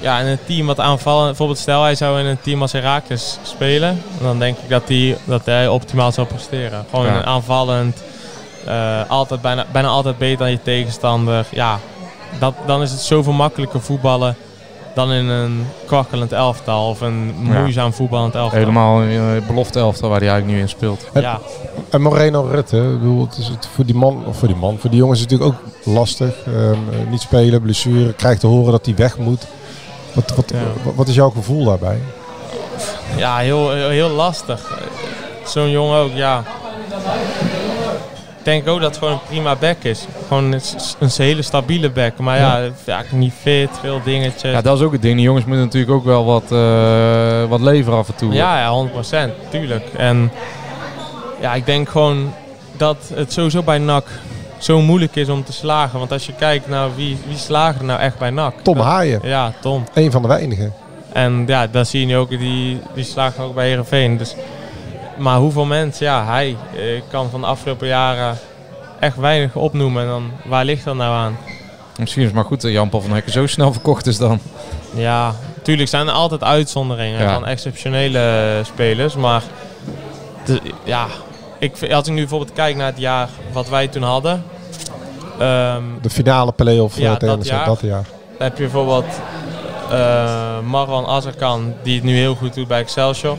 ja, in een team wat aanvallen, bijvoorbeeld stel hij zou in een team als Herakles spelen, dan denk ik dat hij, dat hij optimaal zou presteren. Gewoon Ja. aanvallend, eh, altijd, bijna, bijna altijd beter dan je tegenstander. Ja, dat, dan is het zoveel makkelijker voetballen dan in een kwakkelend elftal of een Ja. moeizaam voetballend elftal. Helemaal een uh, belofte elftal waar hij eigenlijk nu in speelt. Ja. En Moreno Rutte, ik bedoel, het is het voor die man, of voor die man, voor die jongens is het natuurlijk ook lastig. Ehm, eh, niet spelen, blessure, krijgt te horen dat hij weg moet. Wat, wat, Ja. wat, wat is jouw gevoel daarbij? Ja, heel, heel, heel lastig. Zo'n jongen ook, ja. Ik denk ook dat het gewoon een prima back is. Gewoon een, hele stabiele back. Maar ja, ja. niet fit, veel dingetjes. Ja, dat is ook het ding. Die jongens moeten natuurlijk ook wel wat, eh, wat leveren af en toe. Ja, ja, 100%, tuurlijk. En ja, ik denk gewoon dat het sowieso bij NAC zo moeilijk is om te slagen. Want als je kijkt naar wie, wie slagen er nou echt bij NAC. Tom Dat- Haaien. Ja, Tom. Een van de weinigen. En ja, dat zie je nu ook, die, die slagen ook bij Heerenveen. Dus, maar hoeveel mensen, ja, hij eh, kan van de afgelopen jaren echt weinig opnoemen. En dan, waar ligt dat nou aan? Misschien is het maar goed dat Jan Paul van Hekken zo snel verkocht is dan. Ja, natuurlijk zijn er altijd uitzonderingen Ja. van exceptionele spelers. Maar de, ja, ik, als ik nu bijvoorbeeld kijk naar het jaar wat wij toen hadden. ehm, De finale play-off Ja, eh, tegen dat NEC, jaar. dat jaar. Dan heb je bijvoorbeeld eh Marwan Azarkan, die het nu heel goed doet bij Excelsior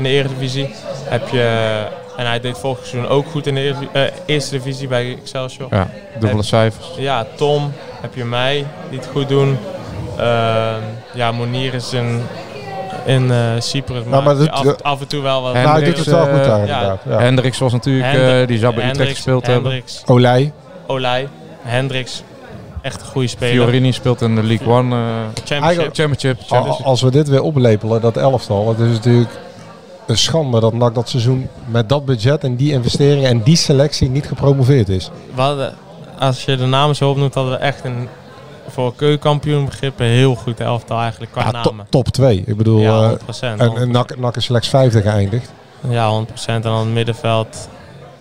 in de Eredivisie. Heb je, en hij deed vorig seizoen ook goed in de eh, Eerste Divisie bij Excelsior. Ja, dubbele Heb- cijfers. Ja, Tom, heb je mij, die het goed doen. Ehm, ja, Monier is in, in eh, Cyprus, maar, maar dat- af, af en toe wel wat... Nou, hij doet het wel goed daar inderdaad. Ja. Hendricks was natuurlijk, eh, die zou bij Utrecht Hendricks- gespeeld hebben. Hendricks, Olij. Olij, Hendricks, echt een goede speler. Fiorini speelt in de League One eh, Championship. Championship. Championship. Als we dit weer oplepelen, dat elftal. Het is natuurlijk een schande dat NAC dat seizoen met dat budget en die investeringen en die selectie niet gepromoveerd is. We hadden, als je de namen zo opnoemt, hadden we echt een voor keukenkampioen begrippen heel goed elftal eigenlijk qua Ja, namen. top 2. Ik bedoel, Ja, eh, 100%, en, en NAC, NAC is slechts vijfde geëindigd. Ja, 100%. En dan het middenveld.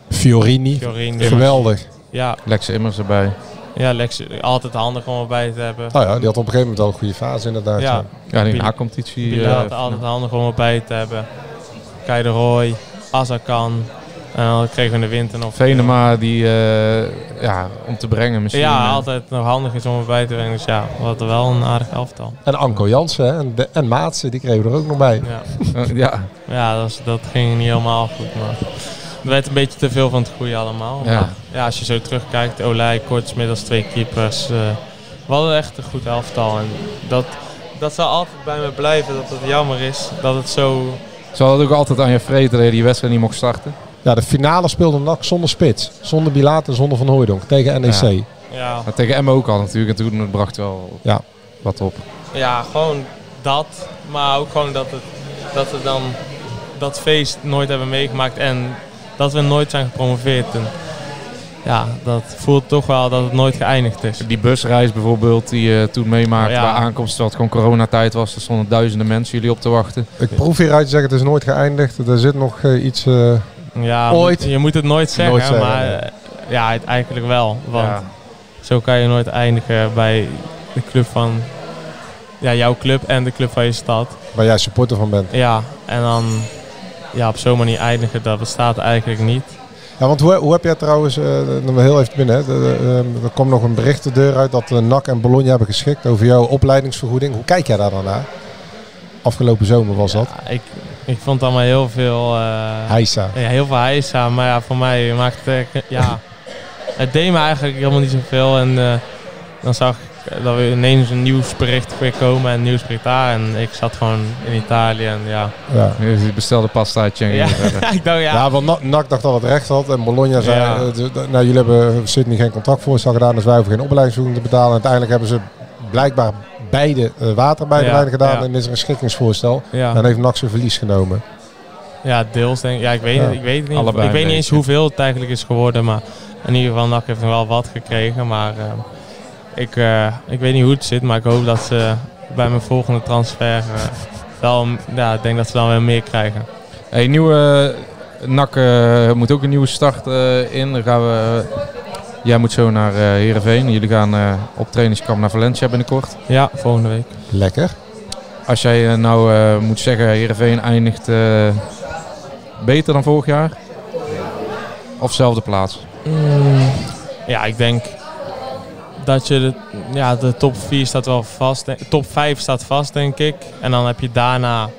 Fiorini. Fiorini. Geweldig. Ja. Lex Immers erbij. Ja, Lex, altijd handig om erbij te hebben. Nou ja, die had op een gegeven moment wel een goede fase inderdaad. Ja, Ja, die Bil- na-competitie. Bilal, eh, altijd handig om erbij te hebben. Kai de Roy, Azarkan. En dan kregen we in de winter nog... Venema die, eh, ja, om te brengen misschien. Ja, eh. altijd nog handig is om erbij te brengen. Dus ja, we hadden wel een aardig elftal. En Anko Jansen en, de, en Maatsen, die kregen we er ook nog bij. Ja, Eh, ja. ja dat, dat ging niet helemaal goed. Maar het werd een beetje te veel van het goede allemaal. Ja. Maar ja, als je zo terugkijkt, Olij, Kortsmit als twee keepers. eh, we hadden echt een goed elftal. En dat, dat zal altijd bij me blijven, dat het jammer is dat het zo... Ze hadden ook altijd aan je vreten dat je die wedstrijd niet mocht starten. Ja, de finale speelde NAC zonder spits. Zonder Bilaat en zonder Van Hooijdonk tegen NEC. Ja. Ja, Maar tegen Emma ook al natuurlijk. En toen bracht wel Ja. wat op. ja gewoon dat. Maar ook gewoon dat, het, dat we dan dat feest nooit hebben meegemaakt. En dat we nooit zijn gepromoveerd. En ja, dat voelt toch wel dat het nooit geëindigd is. Die busreis bijvoorbeeld die je toen meemaakte Ja. bij aankomst. Het gewoon coronatijd was. Er stonden duizenden mensen jullie op te wachten. Ik proef hieruit te zeggen, het is nooit geëindigd. Er zit nog eh, iets... eh, Ja, Ooit. Je moet het nooit zeggen, Nooit zeggen, maar nee. eh, ja, het eigenlijk wel. Want Ja. zo kan je nooit eindigen bij de club van ja, jouw club en de club van je stad. waar jij supporter van bent. Ja, en dan ja, op zo'n manier eindigen, dat bestaat eigenlijk niet. Ja, want hoe, hoe heb jij trouwens, nog wel heel even binnen, hè, de- de- eh, er kwam nog een bericht de deur uit dat eh, NAC en Bologna hebben geschikt over jouw opleidingsvergoeding. Hoe kijk jij daar dan naar? Afgelopen zomer was dat. Ja, ik, ik vond allemaal heel veel... eh, Heisa. Ja, heel veel heisa, maar ja, voor mij maakt het... Ja, het deed me eigenlijk helemaal niet zoveel. En dan zag ik dat we ineens een nieuwsbericht weer komen en een nieuwsbericht daar. En ik zat gewoon in Italië en ja... Ja. Je bestelde pastaatje en Ja, ik dacht ja... Ja, want NAC, NAC dacht dat het recht had en Bologna zei, Ja. eh, nou jullie hebben Sydney geen contractvoorstel gedaan, dus wij hoeven geen opleidingsvergoeding te betalen. En uiteindelijk hebben ze blijkbaar beide uh, waterbijdragen Ja, gedaan ja. en is er een schikkingsvoorstel. Ja. En heeft NAC zijn verlies genomen. Ja, deels denk ik. Ja, ik weet, het, ik weet het niet. Allebei ik weet niet eens hoeveel het eigenlijk is geworden. Maar in ieder geval, NAC heeft nog wel wat gekregen. Maar eh, ik, eh, ik weet niet hoe het zit. Maar ik hoop dat ze bij mijn volgende transfer eh, wel... Ja, ik denk dat ze dan weer meer krijgen. Hey, nieuwe NAC eh, moet ook een nieuwe start eh, in. Dan gaan we, jij moet zo naar eh Heerenveen. Jullie gaan eh, op trainingskamp naar Valencia binnenkort. Ja, volgende week. Lekker. Als jij nou eh, moet zeggen, Heerenveen eindigt eh, beter dan vorig jaar? Of zelfde plaats? Mm, ja, ik denk dat je de, ja, de top 4 staat wel vast. denk- Top 5 staat vast, denk ik. En dan heb je daarna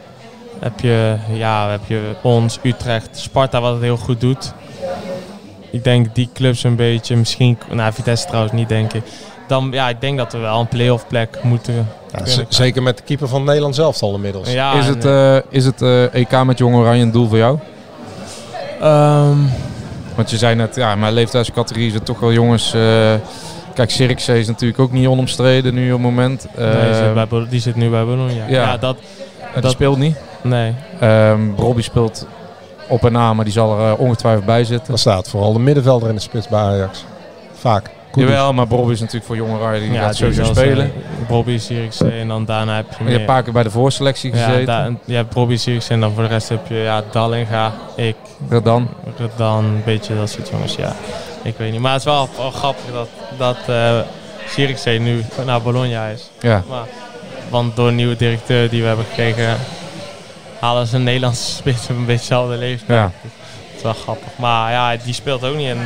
heb je, ja, heb je ons, Utrecht, Sparta, wat het heel goed doet. Ik denk die clubs een beetje, misschien, nou Vitesse trouwens niet, denk ik. Dan, ja, ik denk dat we wel een play-off plek moeten Ja, zeker met de keeper van Nederland zelf al inmiddels. Ja, is het, eh, is het eh, EK met Jong Oranje een doel voor jou? ehm, Want je zei net, ja, mijn leeftijdscategorie is het toch wel jongens... eh, kijk, Sirikse is natuurlijk ook niet onomstreden nu op het moment. nee, die, Eh, zit bij, Bo- die zit nu bij Bologna. Ja, ja. ja dat, die dat- speelt niet. nee. Ehm Robbie speelt op en na, maar die zal er eh, ongetwijfeld bij zitten. Daar staat vooral de middenvelder in de spits bij Ajax. Vaak. Jawel, maar Robbie is natuurlijk voor Jong Oranje, die gaat sowieso spelen. Bobby, Sirikse en dan daarna heb je Je hebt meer. een paar keer bij de voorselectie Ja, gezeten. daar, je hebt Bobby Sirikse en dan voor de rest heb je ja, Dallinga, ik, dan. dan een beetje dat soort jongens. Ja, ik weet niet. Maar het is wel, wel grappig dat, dat eh Sirikse nu naar Bologna is. Ja. Maar, want door een nieuwe directeur die we hebben gekregen, halen ze een Nederlandse spits op een beetje dezelfde leeftijd. Ja. Dat is wel grappig. Maar ja, die speelt ook niet. En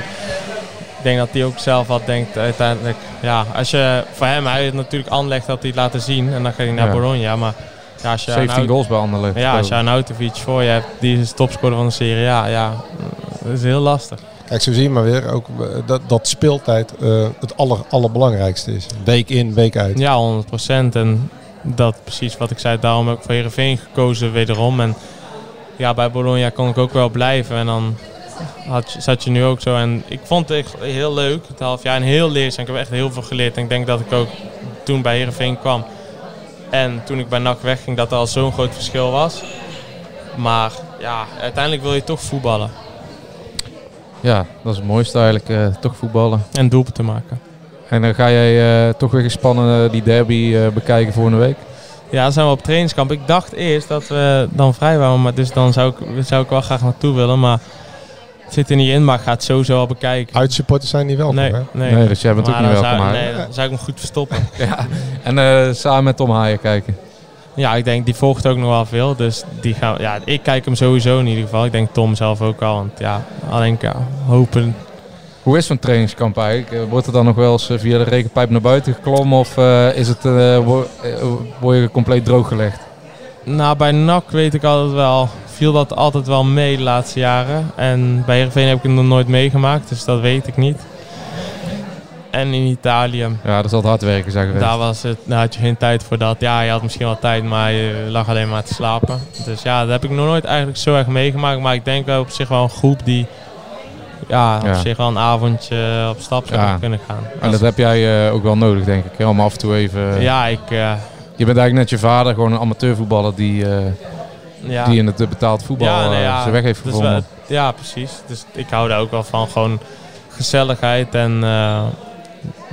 ik denk dat hij ook zelf wat denkt uiteindelijk. Ja, als je voor hem, hij heeft natuurlijk Anderlecht dat hij het laten zien. En dan gaat hij naar Ja. Bologna. Maar ja, als je 17 een goals bij Anderlecht. Ja, als je een Autovic voor je hebt, die is topscorer van de Serie A. Ja, dat is heel lastig. Kijk, zo zie je maar weer ook eh, dat, dat speeltijd eh, het aller, allerbelangrijkste is. Week in, week uit. Ja, 100% En dat precies wat ik zei. Daarom heb ik voor Heerenveen gekozen wederom. En ja, bij Bologna kon ik ook wel blijven. En dan had, zat je nu ook zo. En ik vond het echt heel leuk, het half jaar. En heel leerzaam. Ik heb echt heel veel geleerd. En ik denk dat ik ook toen bij Heerenveen kwam. En toen ik bij NAC wegging, dat er al zo'n groot verschil was. Maar ja, uiteindelijk wil je toch voetballen. Ja, dat is het mooiste eigenlijk. eh, toch voetballen. En doelpunten maken. En dan ga jij eh, toch weer gespannen eh, die derby eh, bekijken volgende week. Ja, dan zijn we op trainingskamp. Ik dacht eerst dat we dan vrij waren, maar dus dan zou ik, zou ik wel graag naartoe willen. Maar het zit er niet in, maar ik ga het sowieso wel bekijken. Uitsupporters zijn niet welkom, Nee, hè? nee. Nee, dus jij bent ook niet welkom, Zou, nee, dan zou ik me goed verstoppen. Ja. En eh, samen met Tom Haaien kijken. Ja, ik denk, die volgt ook nog wel veel. Dus die gaan, ja, ik kijk hem sowieso in ieder geval. Ik denk Tom zelf ook al. Want ja, alleen ja, hopen. Hoe is zo'n trainingskamp eigenlijk? Eh, Wordt er dan nog wel eens eh, via de regenpijp naar buiten geklommen of eh, is het, wo- word je compleet drooggelegd? Nou, bij NAC weet ik altijd wel, viel dat altijd wel mee de laatste jaren. En bij Heerenveen heb ik het nog nooit meegemaakt, dus dat weet ik niet. En in Italië, Ja, dat zal het hard werken zijn geweest. daar, was het, daar had je geen tijd voor dat. Ja, je had misschien wel tijd, maar je lag alleen maar te slapen. Dus ja, dat heb ik nog nooit eigenlijk zo erg meegemaakt. Maar ik denk wel op zich wel een groep die ja, op Ja. zich wel een avondje op stap zou Ja. kunnen gaan. En dat heb jij eh, ook wel nodig, denk ik. hè, Om af en toe even... Ja, ik... eh, Je bent eigenlijk net je vader, gewoon een amateurvoetballer die, eh, Ja. die in het eh, betaald voetbal Ja, nee, eh, zijn weg heeft dus gevonden. wel- ja, precies. Dus ik hou daar ook wel van. Gewoon gezelligheid. En eh,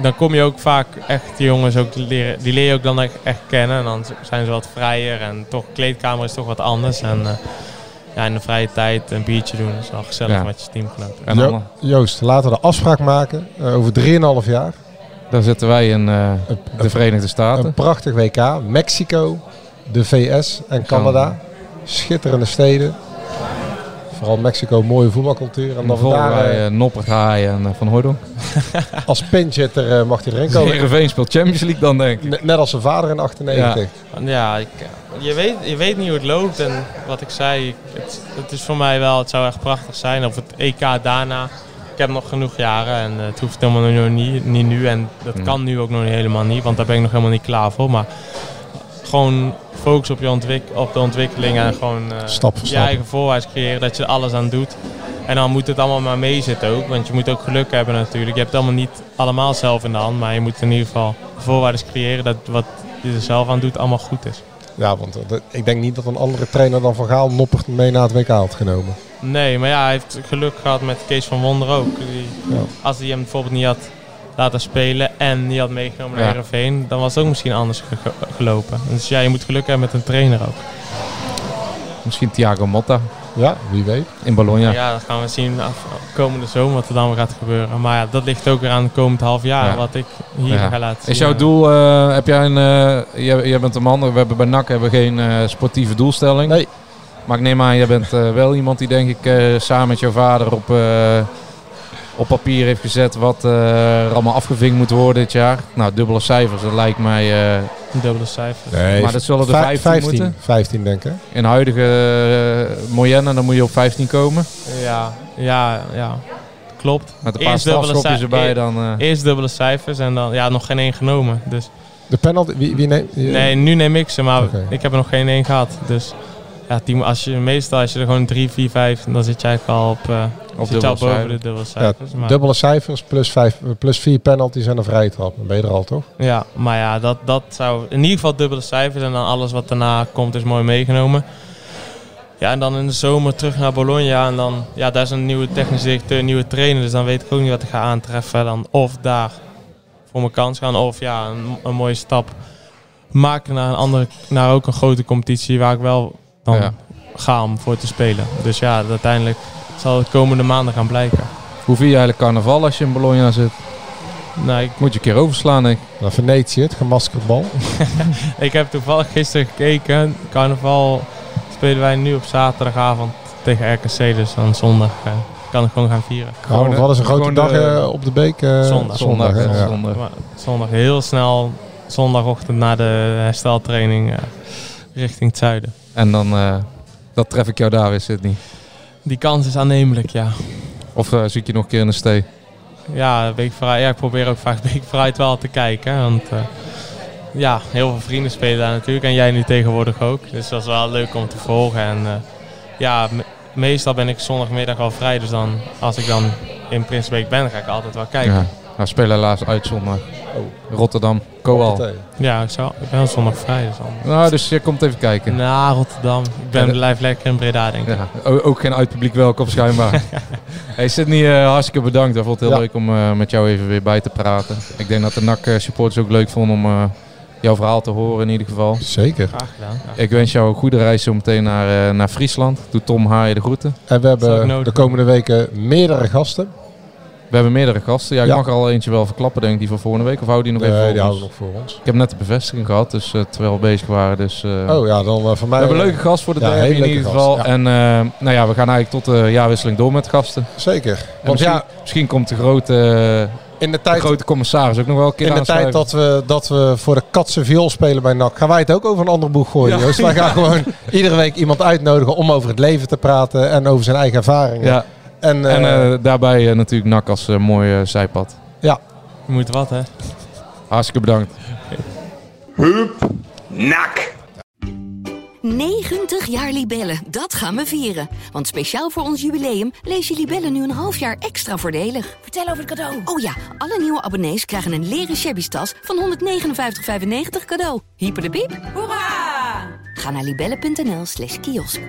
dan kom je ook vaak echt die jongens ook leren. Die leer je ook dan echt, echt kennen. En dan zijn ze wat vrijer. En toch, kleedkamer is toch wat anders. En eh, ja, in de vrije tijd een biertje doen is wel gezellig Ja. met je teamgenoten. En dan, Jo- Joost, laten we de afspraak maken eh, over 3,5 jaar. daar zitten wij in eh, de Verenigde Staten. Een prachtig WK. Mexico, de VS en Canada. Schitterende steden. Vooral Mexico, mooie voetbalcultuur. En En dan vandaar, eh, Noppert, Haaien en eh, Van Hooydonk. als pinchitter eh, mag hij erin komen. Heerenveen speelt Champions League dan, denk ik. Net- Net als zijn vader in 98. Ja, ik, je, weet, je weet niet hoe het loopt. En wat ik zei, het, het is voor mij wel, het zou echt prachtig zijn. Of het EK daarna. Ik heb nog genoeg jaren en eh, het hoeft helemaal nog niet, niet nu. En dat Hmm. kan nu ook nog helemaal niet, want daar ben ik nog helemaal niet klaar voor. Maar gewoon focus op, je ontwik op de ontwikkeling en gewoon eh, Stap voor je stap. eigen voorwaarts creëren. Dat je er alles aan doet. En dan moet het allemaal maar meezitten ook. Want je moet ook geluk hebben natuurlijk. Je hebt het allemaal niet allemaal zelf in de hand. Maar je moet in ieder geval voorwaarden creëren dat wat je er zelf aan doet allemaal goed is. Ja, want eh, ik denk niet dat een andere trainer dan Van Gaal Noppert mee naar het WK had genomen. Nee, maar ja, hij heeft geluk gehad met Kees van Wonder ook. Die, Ja. Als hij hem bijvoorbeeld niet had laten spelen en niet had meegenomen naar Ja. Heerenveen, dan was het ook misschien anders ge- gelopen. Dus ja, je moet geluk hebben met een trainer ook. Misschien Thiago Motta Ja, wie weet. in Bologna. Ja, dan gaan we zien af, komende zomer wat er dan weer gaat gebeuren. Maar ja, dat ligt ook weer aan het komend half jaar, Ja. wat ik hier Ja. ga laten zien. Is jouw doel, eh, heb jij een, eh, jij, jij bent een man, we hebben bij NAC hebben geen eh, sportieve doelstelling. Nee. Maar ik neem aan, jij bent wel iemand die denk ik eh, samen met jouw vader op, eh, op papier heeft gezet wat eh, er allemaal afgevinkt moet worden dit jaar. Nou, dubbele cijfers, dat lijkt mij... eh, Dubbele cijfers. Nee, Maar dat zullen er vij- 15 moeten? 15 denk ik. in huidige uh, Moyenne, dan moet je op 15 komen. Ja, ja, ja. Klopt. Met een paar Eerst dubbele strafschopjes erbij eer- dan... eh, Eerst dubbele cijfers en dan ja, nog geen één genomen. Dus De penalty, wie, wie neemt? Nee, nu neem ik ze, maar ik heb er nog geen één gehad. Dus ja, die, als je, meestal als je er gewoon 3, 4, 5, dan zit je eigenlijk al op, eh Al dubbele boven de cijfers. dubbele Ja, cijfers. maar, dubbele cijfers plus, vijf, plus vier penalties en een vrije trap. Dan ben je er al, toch? ja, maar ja, dat, dat zou in ieder geval dubbele cijfers en dan alles wat daarna komt is mooi meegenomen. Ja, en dan in de zomer terug naar Bologna en dan, ja, daar is een nieuwe technische directeur, een nieuwe trainer, dus dan weet ik ook niet wat ik ga aantreffen. Dan of daar voor mijn kans gaan of ja, een, een mooie stap maken naar een andere, naar ook een grote competitie waar ik wel dan Ja. ga om voor te spelen. Dus ja, uiteindelijk zal het komende maanden gaan blijken. Hoe vier je eigenlijk carnaval als je in Bologna zit? Nou, ik, Moet je een keer overslaan, denk ik. Dan Venetië, het gemaskerd bal. ik heb toevallig gisteren gekeken. Carnaval spelen wij nu op zaterdagavond tegen RKC. Dus dan zondag eh, kan ik gewoon gaan vieren. Nou, want wat is een grote gewoon dag de- eh, op de beek? eh, Zondag. Zondag, Ja. zondag. Maar zondag heel snel, zondagochtend na de hersteltraining eh, richting het zuiden. En dan eh, dat tref ik jou daar weer, Sydney. Die kans is aannemelijk, ja. Of eh, zie ik je nog een keer in de stee? Ja, week vooruit, ja, ik probeer ook vaak week vooruit wel te kijken. Want eh, ja, heel veel vrienden spelen daar natuurlijk. En jij nu tegenwoordig ook. Dus dat is wel leuk om te volgen. En eh, ja, me- meestal ben ik zondagmiddag al vrij. Dus dan, als ik dan in Prinsbeek ben, ga ik altijd wel kijken. Ja. Ja, Nou, spelen helaas uit zondag. Oh. Rotterdam, Coal. Hoppatee. ik, zou, ik ben zondag vrij. Dus dan. Nou, dus je komt even kijken. Na Rotterdam. Ik ben Ja, dat- blijf lekker in Breda, denk ik. Ja, ook geen uitpubliek welkom schijnbaar. hey Sydney, eh, hartstikke bedankt. Ik vond het heel Ja. leuk om eh, met jou even weer bij te praten. Ik denk dat de NAC eh, supporters ook leuk vonden om eh, jouw verhaal te horen in ieder geval. Zeker. Graag gedaan. Ik wens jou een goede reis zo meteen naar, eh, naar Friesland. Doe Tom Haaien de groeten. En we hebben de komende weken meerdere gasten. We hebben meerdere gasten. Ja, ik Ja. mag er al eentje wel verklappen, denk ik, die van volgende week. Of hou die nog even voor die houden nog voor ons. Ik heb net de bevestiging gehad, dus eh, terwijl we bezig waren. Dus, eh, Oh ja, dan eh, van mij... we hebben een leuke gast voor de Ja, derby in ieder geval. ja. En nou ja, we gaan eigenlijk tot de jaarwisseling door met gasten. Zeker. En Want misschien, ja, misschien komt de grote, in de de tijd, grote commissaris ook nog wel een keer in de tijd dat we, dat we voor de katse viool spelen bij NAC, gaan wij het ook over een ander boek gooien. Joost. Wij gaan gewoon iedere week iemand uitnodigen om over het leven te praten en over zijn eigen ervaringen. En, en eh, eh, daarbij eh, natuurlijk NAC als mooi zijpad. ja, Je moet wat, hè? Hartstikke bedankt. 90 jaar Libellen, dat gaan we vieren. Want speciaal voor ons jubileum lees je Libellen nu een half jaar extra voordelig. Vertel over het cadeau. Oh ja, alle nieuwe abonnees krijgen een leren shabby tas van 159,95 cadeau. Hyper de piep. Hoera! Ga naar libellen.nl slash kiosk.